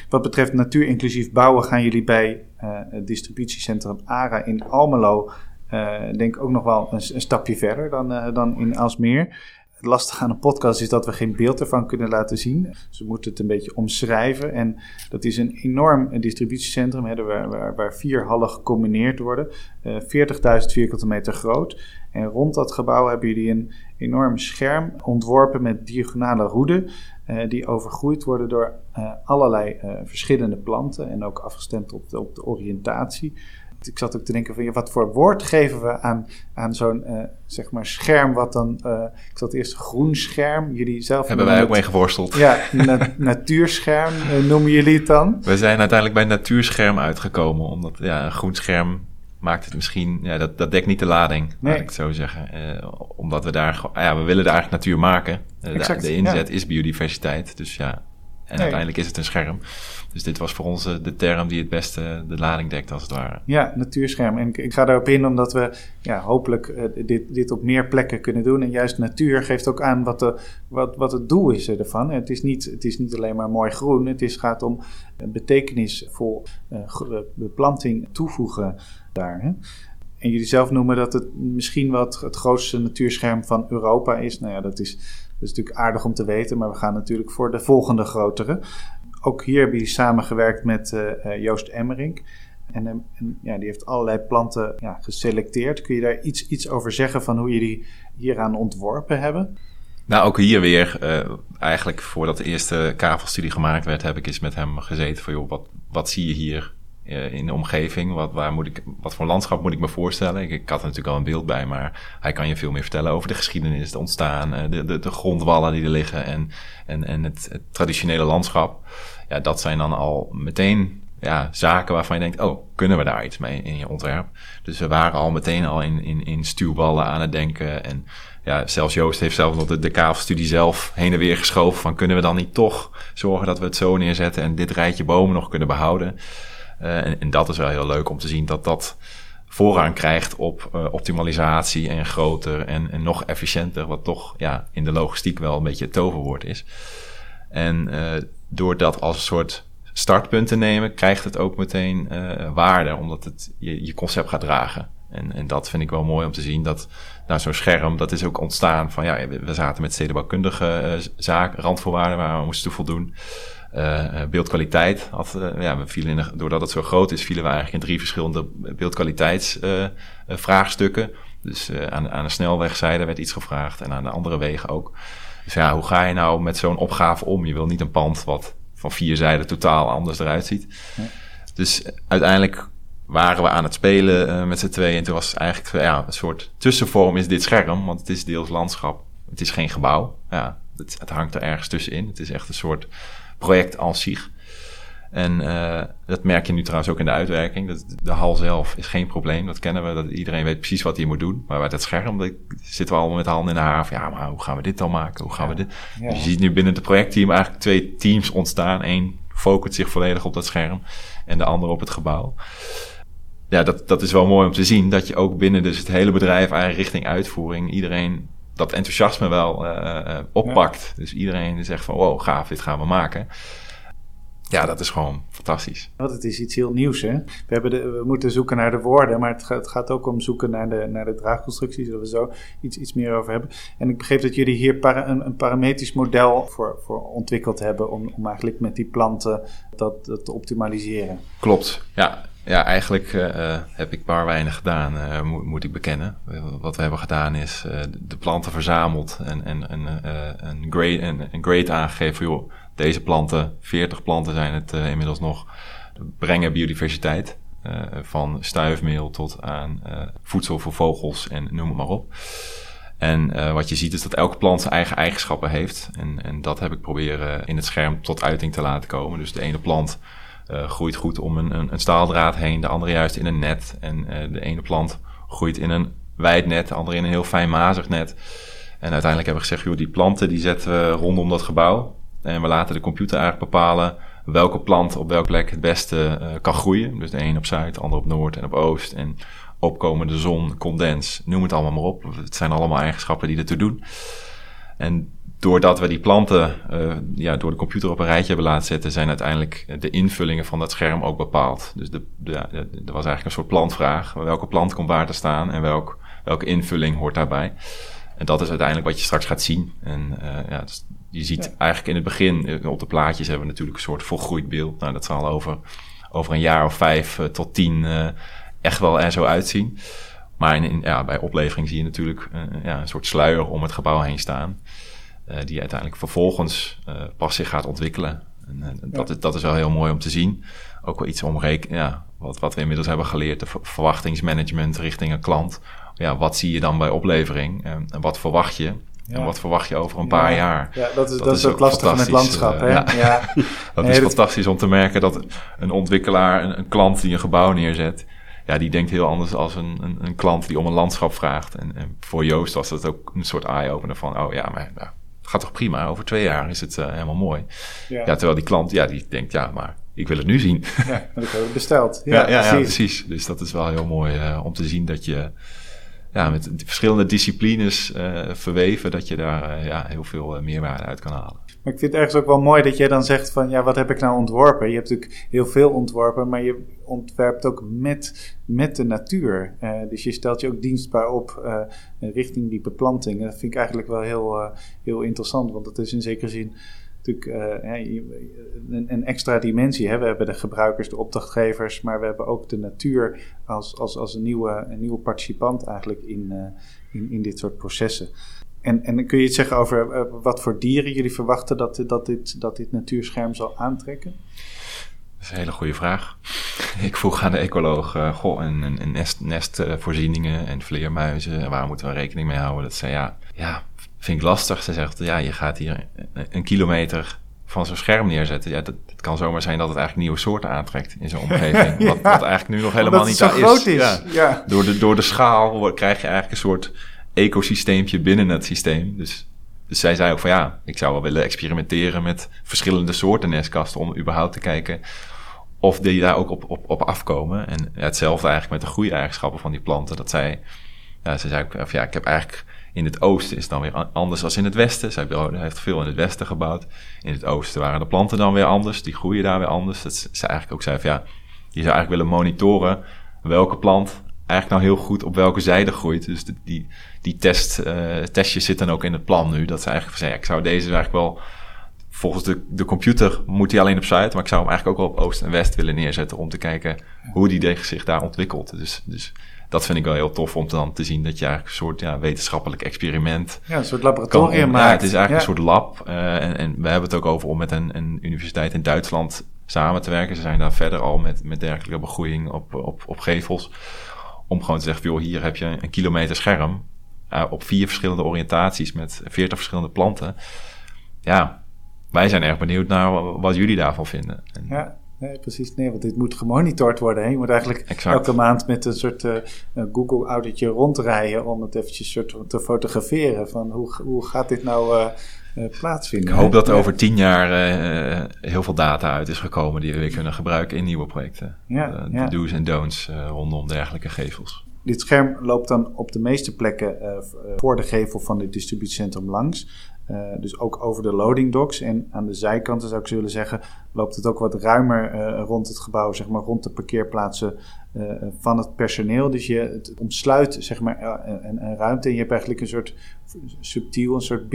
Wat betreft natuurinclusief bouwen gaan jullie bij uh, het distributiecentrum ARA in Almelo uh, denk ik ook nog wel een, een stapje verder dan, uh, dan in Alsmeer. Het lastige aan een podcast is dat we geen beeld ervan kunnen laten zien. We moeten het een beetje omschrijven. En dat is een enorm distributiecentrum hè, waar, waar, waar, vier hallen gecombineerd worden. 40.000 vierkante meter groot. En rond dat gebouw hebben jullie een enorm scherm ontworpen met diagonale roeden. Uh, die overgroeid worden door uh, allerlei uh, verschillende planten en ook afgestemd op de, op de oriëntatie. Ik zat ook te denken van ja, wat voor woord geven we aan, aan zo'n zeg maar scherm wat dan, ik zat eerst groen scherm, jullie zelf... Hebben wij ook mee geworsteld. Ja, na natuurscherm noemen jullie het dan? We zijn uiteindelijk bij natuurscherm uitgekomen, omdat ja, een groen scherm maakt het misschien, ja, dat, dat dekt niet de lading, Nee. laat ik het zo zeggen. Eh, omdat we daar, gewoon- ja, we willen daar eigenlijk natuur maken. Eh, de- Exact, de, inzet ja. is biodiversiteit, dus ja. En Nee. uiteindelijk is het een scherm. Dus dit was voor ons eh, de term die het beste de lading dekt, als het ware. Ja, natuurscherm. En ik, ga daarop in omdat we ja, hopelijk eh, dit, dit op meer plekken kunnen doen. En juist natuur geeft ook aan wat, de, wat, wat het doel is ervan. Het is, niet, het is niet alleen maar mooi groen. Het is, gaat om betekenisvol eh, eh, beplanting toevoegen daar. Hè? En jullie zelf noemen dat het misschien wel het, het grootste natuurscherm van Europa is. Nou ja, dat is, dat is natuurlijk aardig om te weten. Maar we gaan natuurlijk voor de volgende grotere. Ook hier hebben jullie samengewerkt met eh, eh, Joost Emmerink. En, ehm, en ja, die heeft allerlei planten ja, geselecteerd. Kun je daar iets, iets over zeggen van hoe jullie hieraan ontworpen hebben? Nou, ook hier weer, eh, eigenlijk voordat de eerste kavelstudie gemaakt werd, heb ik eens met hem gezeten van, joh, wat, wat zie je hier eh, in de omgeving? Wat, waar moet ik, wat voor landschap moet ik me voorstellen? Ik, ik had er natuurlijk al een beeld bij, maar hij kan je veel meer vertellen over de geschiedenis, het ontstaan, eh, de, de, de grondwallen die er liggen en, en, en het, traditionele landschap. Ja, dat zijn dan al meteen ja, zaken waarvan je denkt, oh, kunnen we daar iets mee in je ontwerp? Dus we waren al meteen al in, in, in stuwballen aan het denken. En ja, zelfs Joost heeft zelf nog de, de zelf heen en weer geschoven. Van kunnen we dan niet toch zorgen dat we het zo neerzetten en dit rijtje bomen nog kunnen behouden? Eh, en, en dat is wel heel leuk om te zien dat dat voorrang krijgt op eh, optimalisatie en groter en, en nog efficiënter. Wat toch ja, in de logistiek wel een beetje het toverwoord is. En eh, door dat als een soort startpunt te nemen, krijgt het ook meteen waarde, omdat het je, je concept gaat dragen. En, en dat vind ik wel mooi om te zien, dat nou, zo'n scherm, dat is ook ontstaan van, ja, we zaten met stedenbouwkundige zaak, randvoorwaarden waar we moesten voldoen. Eh, eh, beeldkwaliteit, had, eh, ja, we vielen in de- doordat het zo groot is, vielen we eigenlijk in drie verschillende beeldkwaliteitsvraagstukken. dus aan, aan de snelwegzijde werd iets gevraagd en aan de andere wegen ook. Dus ja, hoe ga je nou met zo'n opgave om? Je wil niet een pand wat van vier zijden totaal anders eruit ziet. Dus uiteindelijk waren we aan het spelen met z'n tweeën. En toen was eigenlijk ja, een soort tussenvorm is dit scherm. Want het is deels landschap. Het is geen gebouw. Ja, het, het hangt er ergens tussenin. Het is echt een soort project als zich. En eh, dat merk je nu trouwens ook in de uitwerking. Dat, de hal zelf is geen probleem. Dat kennen we. Dat iedereen weet precies wat hij moet doen. Maar bij het scherm dat zitten we allemaal met de handen in de haar. Van, ja, maar hoe gaan we dit dan maken? Hoe gaan we dit? Ja. Dus je ziet nu binnen het projectteam eigenlijk twee teams ontstaan. Eén focust zich volledig op dat scherm. En de andere op het gebouw. Ja, dat, dat is wel mooi om te zien. Dat je ook binnen dus het hele bedrijf eigenlijk richting uitvoering. Iedereen dat enthousiasme wel eh, eh, oppakt. Dus iedereen zegt van wow, gaaf, dit gaan we maken. Ja, dat is gewoon fantastisch. Want het is iets heel nieuws. Hè? We, hebben de, we moeten zoeken naar de woorden, maar het gaat, het gaat ook om zoeken naar de, naar de draagconstructies. Daar zullen we zo iets, iets meer over hebben. En ik begreep dat jullie hier para- een, een parametrisch model voor, voor ontwikkeld hebben. Om, om eigenlijk met die planten dat, dat te optimaliseren. Klopt. Ja, ja eigenlijk eh, eh, heb ik maar weinig gedaan, eh, moet, moet ik bekennen. Wat we hebben gedaan is de planten verzameld en, en, en een, grade, een, een aangegeven. Joh, deze planten, 40 planten zijn het inmiddels nog, brengen biodiversiteit. van stuifmeel tot aan voedsel voor vogels en noem het maar op. En wat je ziet is dat elke plant zijn eigen eigenschappen heeft. En, en dat heb ik proberen in het scherm tot uiting te laten komen. Dus de ene plant groeit goed om een, een, staaldraad heen, de andere juist in een net. En eh, de ene plant groeit in een wijd net, de andere in een heel fijn mazig net. En uiteindelijk hebben we gezegd, joh, die planten die zetten we rondom dat gebouw. En we laten de computer eigenlijk bepalen welke plant op welke plek het beste eh, kan groeien. Dus de een op zuid, de ander op noord en op oost. En opkomende zon, condens, noem het allemaal maar op. Het zijn allemaal eigenschappen die ertoe doen. En doordat we die planten uh, ja, door de computer op een rijtje hebben laten zetten, zijn uiteindelijk de invullingen van dat scherm ook bepaald. Dus de, de, de, er was eigenlijk een soort plantvraag. Welke plant komt waar te staan en welk, welke invulling hoort daarbij? En dat is uiteindelijk wat je straks gaat zien. En uh, ja, dus je ziet ja. eigenlijk in het begin, op de plaatjes hebben we natuurlijk een soort volgroeid beeld. Nou, dat zal over, over een jaar of vijf uh, tot tien echt wel er zo uitzien. Maar in, in, ja, bij oplevering zie je natuurlijk ja, een soort sluier om het gebouw heen staan. Uh, die uiteindelijk vervolgens uh, pas zich gaat ontwikkelen. En, uh, dat, is, dat is wel heel mooi om te zien. Ook wel iets om rekenen, ja, wat, wat we inmiddels hebben geleerd, de verwachtingsmanagement richting een klant. Ja, wat zie je dan bij oplevering en, en wat verwacht je? Ja. En wat verwacht je over een paar ja. jaar? Ja, dat is, dat, dat is ook lastig met landschap. Hè? Ja. dat nee, is dat... fantastisch om te merken dat een ontwikkelaar, een, een klant die een gebouw neerzet, ja, die denkt heel anders als een, een, een klant die om een landschap vraagt. En, en, voor Joost was dat ook een soort eye-opener van, oh ja, maar nou, gaat toch prima, over twee jaar is het helemaal mooi. Ja. ja. terwijl die klant, ja, die denkt, ja, maar ik wil het nu zien. Ja, dat heb ik besteld. Ja, ja, precies. precies. Dus dat is wel heel mooi om te zien dat je ja, met verschillende disciplines uh, verweven, dat je daar ja, heel veel meerwaarde uit kan halen. Maar ik vind het ergens ook wel mooi dat jij dan zegt van ja, wat heb ik nou ontworpen? Je hebt natuurlijk heel veel ontworpen, maar je ontwerpt ook met, met de natuur. dus je stelt je ook dienstbaar op richting die beplanting. Dat vind ik eigenlijk wel heel, heel interessant, want dat is in zekere zin natuurlijk een, een, extra dimensie. We hebben de gebruikers, de opdrachtgevers, maar we hebben ook de natuur als, als, als een, nieuwe, een nieuwe participant eigenlijk in, in, in dit soort processen. En, en kun je iets zeggen over uh, wat voor dieren jullie verwachten dat, dat, dit, dat dit natuurscherm zal aantrekken? Dat is een hele goede vraag. Ik vroeg aan de ecoloog, uh, goh, en, en nest, nestvoorzieningen en vleermuizen, waar moeten we rekening mee houden? Dat zei ja, ja, vind ik lastig. Ze zegt, ja, je gaat hier een kilometer van zo'n scherm neerzetten. Ja, dat, het kan zomaar zijn dat het eigenlijk nieuwe soorten aantrekt in zo'n omgeving. wat, wat, eigenlijk nu nog helemaal niet zo groot is. Ja. ja. Door, de, door de schaal krijg je eigenlijk een soort ecosysteempje binnen het systeem. Dus, dus zij zei ook van ja, ik zou wel willen experimenteren met verschillende soorten nestkasten om überhaupt te kijken of die daar ook op, op, op afkomen. En hetzelfde eigenlijk met de groeieigenschappen van die planten. Dat zij, ze zei ook, of ja, ik heb eigenlijk in het oosten is het dan weer anders dan in het westen. Zij heeft veel in het westen gebouwd. In het oosten waren de planten dan weer anders. Die groeien daar weer anders. Dat ze eigenlijk ook zei van ja, je zou eigenlijk willen monitoren welke plant eigenlijk nou heel goed op welke zijde groeit. Dus die, die test, uh, testjes zitten dan ook in het plan nu. Dat ze eigenlijk zeggen, ja, ik zou deze eigenlijk wel... Volgens de, de computer moet hij alleen op zuid, maar ik zou hem eigenlijk ook wel op oost en west willen neerzetten om te kijken hoe die zich daar ontwikkelt. Dus, dus dat vind ik wel heel tof om dan te zien dat je eigenlijk een soort ja, wetenschappelijk experiment. Ja, een soort laboratorium maakt. Ja, het is eigenlijk een soort lab. Uh, en, en we hebben het ook over om met een, een universiteit in Duitsland samen te werken. Ze zijn daar verder al met, met dergelijke begroeiing op, op, op gevels. Om gewoon te zeggen, joh, hier heb je een kilometer scherm. Uh, op vier verschillende oriëntaties met veertig verschillende planten. Ja, wij zijn erg benieuwd naar wat jullie daarvan vinden. En, ja. Nee, precies. Nee, want dit moet gemonitord worden. Hè? Je moet eigenlijk elke maand met een soort uh, Google-auditje rondrijden om het eventjes soort te fotograferen. Van hoe, hoe gaat dit nou uh, plaatsvinden? Ik hoop dat er over tien jaar heel veel data uit is gekomen die we weer kunnen gebruiken in nieuwe projecten. Ja, de do's en don'ts rondom dergelijke gevels. Dit scherm loopt dan op de meeste plekken voor de gevel van het distributiecentrum langs. Uh, dus ook over de loading docks. En aan de zijkanten zou ik willen zeggen, loopt het ook wat ruimer uh, rond het gebouw, zeg maar rond de parkeerplaatsen uh, van het personeel. Dus je het omsluit zeg maar een, een, ruimte en je hebt eigenlijk een soort subtiel, een soort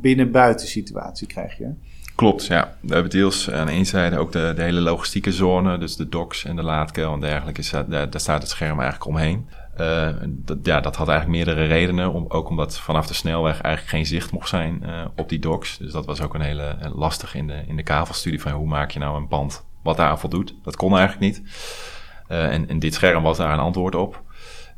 binnen-buiten situatie krijg je. Klopt, ja. We hebben deels aan één zijde ook de, de hele logistieke zone, dus de docks en de laadkel en dergelijke. Daar, daar staat het scherm eigenlijk omheen. Dat, ja, dat had eigenlijk meerdere redenen. Om, ook omdat vanaf de snelweg eigenlijk geen zicht mocht zijn op die docks. Dus dat was ook een hele lastig in de, in de kavelstudie van hoe maak je nou een pand wat daar voldoet. Dat kon eigenlijk niet. En, en dit scherm was daar een antwoord op.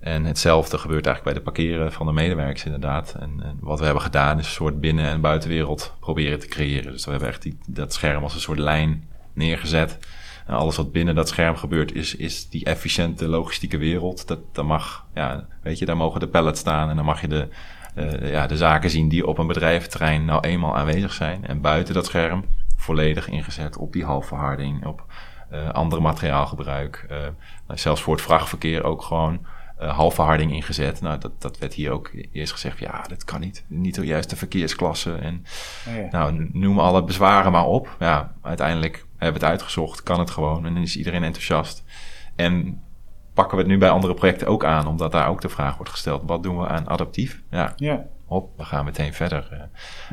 En hetzelfde gebeurt eigenlijk bij de parkeren van de medewerkers inderdaad. En, en, wat we hebben gedaan is een soort binnen- en buitenwereld proberen te creëren. Dus we hebben echt die, dat scherm als een soort lijn neergezet. En alles wat binnen dat scherm gebeurt, is, is die efficiënte logistieke wereld. Dat, dat mag, ja, weet je, daar mogen de pallets staan en dan mag je de, uh, ja, de zaken zien die op een bedrijventerrein nou eenmaal aanwezig zijn. En buiten dat scherm volledig ingezet op die halfverharding, op andere materiaalgebruik. Uh, zelfs voor het vrachtverkeer ook gewoon uh, halfverharding ingezet. Nou, dat, dat werd hier ook eerst gezegd. Ja, dat kan niet. Niet de juiste verkeersklasse. En oh ja. nou, noem alle bezwaren maar op. Ja, uiteindelijk hebben we het uitgezocht. Kan het gewoon. En dan is iedereen enthousiast. En pakken we het nu bij andere projecten ook aan. Omdat daar ook de vraag wordt gesteld. Wat doen we aan adaptief? Ja, ja. hop, we gaan meteen verder. Eh,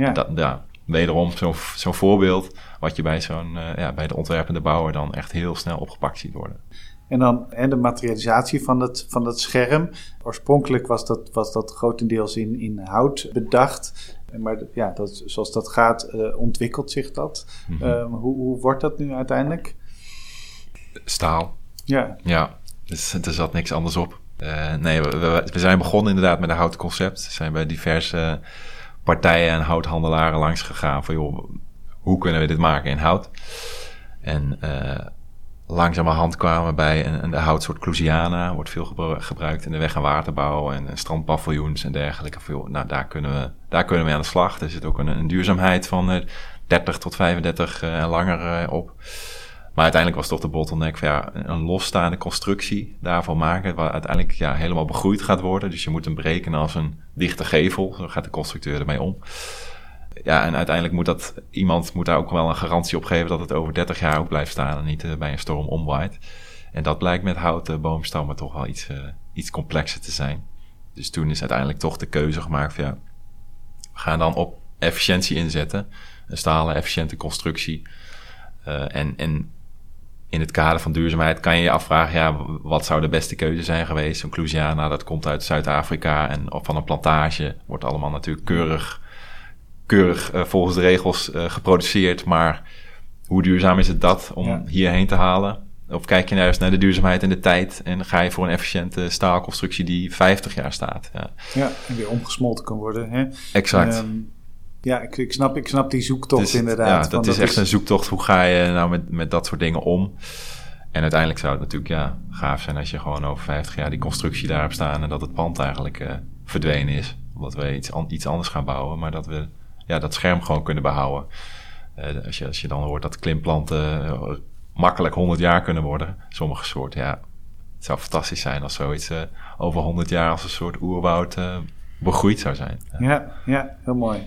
ja. Dat, ja, wederom zo'n zo'n voorbeeld. Wat je bij, zo'n, uh, ja, bij de ontwerpende bouwer dan echt heel snel opgepakt ziet worden. En dan en de materialisatie van het, van het scherm. Oorspronkelijk was dat, was dat grotendeels in, in hout bedacht. Maar ja, dat, zoals dat gaat, uh, ontwikkelt zich dat. Mm -hmm. um, hoe, hoe wordt dat nu uiteindelijk? Staal. Ja. Ja, dus er zat niks anders op. Uh, nee, we, we, zijn begonnen inderdaad met een houten concept. We zijn bij diverse partijen en houthandelaren langs gegaan van joh, hoe kunnen we dit maken in hout? En uh, langzamerhand kwamen we bij een, een houtsoort Clusiana, wordt veel gebruikt in de weg- en waterbouw en, strandpaviljoens en dergelijke. Nou, daar kunnen, we, daar kunnen we aan de slag. Er zit ook een, een duurzaamheid van 30 tot 35 en langer op. Maar uiteindelijk was toch de bottleneck van ja, een losstaande constructie daarvan maken, waar uiteindelijk ja, helemaal begroeid gaat worden. Dus je moet hem berekenen als een dichte gevel, zo gaat de constructeur ermee om. Ja, en uiteindelijk moet dat, iemand moet daar ook wel een garantie op geven dat het over 30 jaar ook blijft staan en niet uh, bij een storm omwaait. En dat blijkt met houten boomstammen toch wel iets, uh, iets complexer te zijn. Dus toen is uiteindelijk toch de keuze gemaakt van ja, we gaan dan op efficiëntie inzetten. Een stalen efficiënte constructie. Uh, en, en in het kader van duurzaamheid kan je je afvragen, ja, wat zou de beste keuze zijn geweest? Een Clusiana, dat komt uit Zuid-Afrika en van een plantage, wordt allemaal natuurlijk keurig, keurig uh, volgens de regels uh, geproduceerd. Maar hoe duurzaam is het dat om ja. hierheen te halen? Of kijk je nou eens naar de duurzaamheid in de tijd en ga je voor een efficiënte staalconstructie die 50 jaar staat? Ja, ja en weer omgesmolten kan worden. Hè? Exact. Um, ja, ik, ik, snap, ik snap die zoektocht dus, inderdaad. Ja, dat is echt een zoektocht. Hoe ga je nou met, met dat soort dingen om? En uiteindelijk zou het natuurlijk ja, gaaf zijn als je gewoon over 50 jaar die constructie daar hebt staan en dat het pand eigenlijk uh, verdwenen is. Omdat we iets, an, iets anders gaan bouwen, maar dat we ja, dat scherm gewoon kunnen behouden. Uh, als, je, als je dan hoort dat klimplanten uh, makkelijk 100 jaar kunnen worden, sommige soorten, ja. Het zou fantastisch zijn als zoiets over 100 jaar als een soort oerwoud begroeid zou zijn. Ja. ja, ja, heel mooi.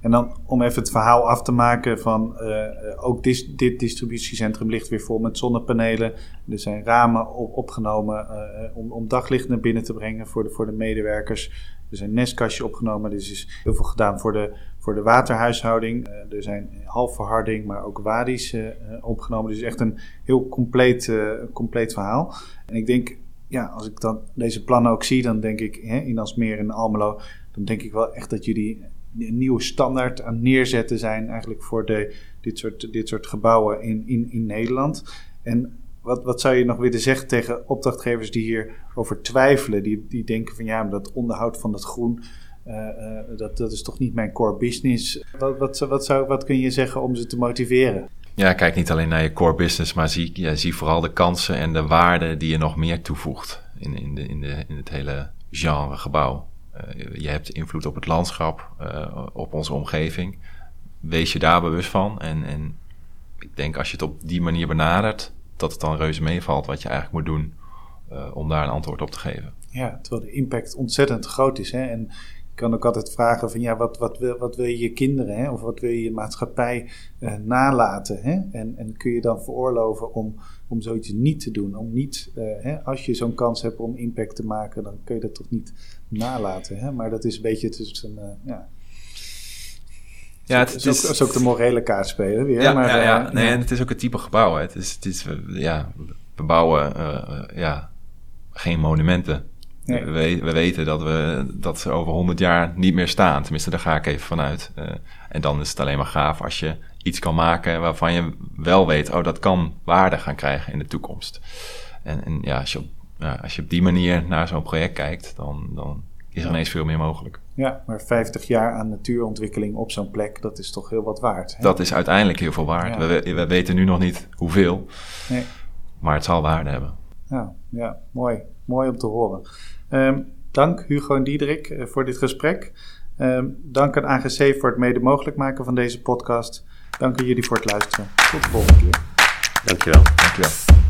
En dan om even het verhaal af te maken van uh, ook dis, dit distributiecentrum ligt weer vol met zonnepanelen. Er zijn ramen op, opgenomen uh, om, om daglicht naar binnen te brengen voor de, voor de medewerkers. Er zijn nestkastje opgenomen. Er is heel veel gedaan voor de, voor de waterhuishouding. Er zijn halfverharding, maar ook wadi's opgenomen. Dus echt een heel compleet, compleet verhaal. En ik denk, ja, als ik dan deze plannen ook zie, dan denk ik hè, in Alsmeer en Almelo, dan denk ik wel echt dat jullie nieuwe standaard aan neerzetten zijn eigenlijk voor de, dit, soort, dit soort gebouwen in, in, in Nederland. En wat, wat zou je nog willen zeggen tegen opdrachtgevers die hierover twijfelen? Die, die denken van ja, dat onderhoud van het groen, uh, uh, dat, dat is toch niet mijn core business. Wat, wat, wat, zou, wat kun je zeggen om ze te motiveren? Ja, kijk niet alleen naar je core business, maar zie, ja, zie vooral de kansen en de waarden die je nog meer toevoegt in, in, de, in, de, in het hele genre gebouw. Uh, je hebt invloed op het landschap, uh, op onze omgeving. Wees je daar bewust van. En, en ik denk als je het op die manier benadert, dat het dan reuze meevalt wat je eigenlijk moet doen uh, om daar een antwoord op te geven. Ja, terwijl de impact ontzettend groot is. Hè? En je kan ook altijd vragen van ja, wat, wat, wil, wat wil je je kinderen hè? of wat wil je je maatschappij nalaten? Hè? En, en kun je dan veroorloven om, om zoiets niet te doen? Om niet, hè, als je zo'n kans hebt om impact te maken, dan kun je dat toch niet nalaten. Hè? Maar dat is een beetje tussen. Uh, ja. Ja, het, is, ook, is ook de morele kaart spelen weer. Ja, maar, ja, ja. Uh, nee, en het is ook het type gebouw. Hè. Het is, het is, ja, we bouwen uh, ja, geen monumenten. Nee. We, we, weten dat, we, dat ze over 100 jaar niet meer staan. Tenminste, daar ga ik even vanuit. Uh, en dan is het alleen maar gaaf als je iets kan maken waarvan je wel weet, oh, dat kan waarde gaan krijgen in de toekomst. En, en ja, als je op nou, als je op die manier naar zo'n project kijkt, dan, dan is er ineens veel meer mogelijk. Ja, maar 50 jaar aan natuurontwikkeling op zo'n plek, dat is toch heel wat waard. Hè? Dat is uiteindelijk heel veel waard. Ja. We, we, weten nu nog niet hoeveel, nee. maar het zal waarde hebben. Ja, ja mooi. Mooi om te horen. Um, dank Hugo en Diederik uh, voor dit gesprek. Um, dank aan AGC voor het mede mogelijk maken van deze podcast. Dank aan jullie voor het luisteren. Tot de volgende keer. Dankjewel. Dankjewel.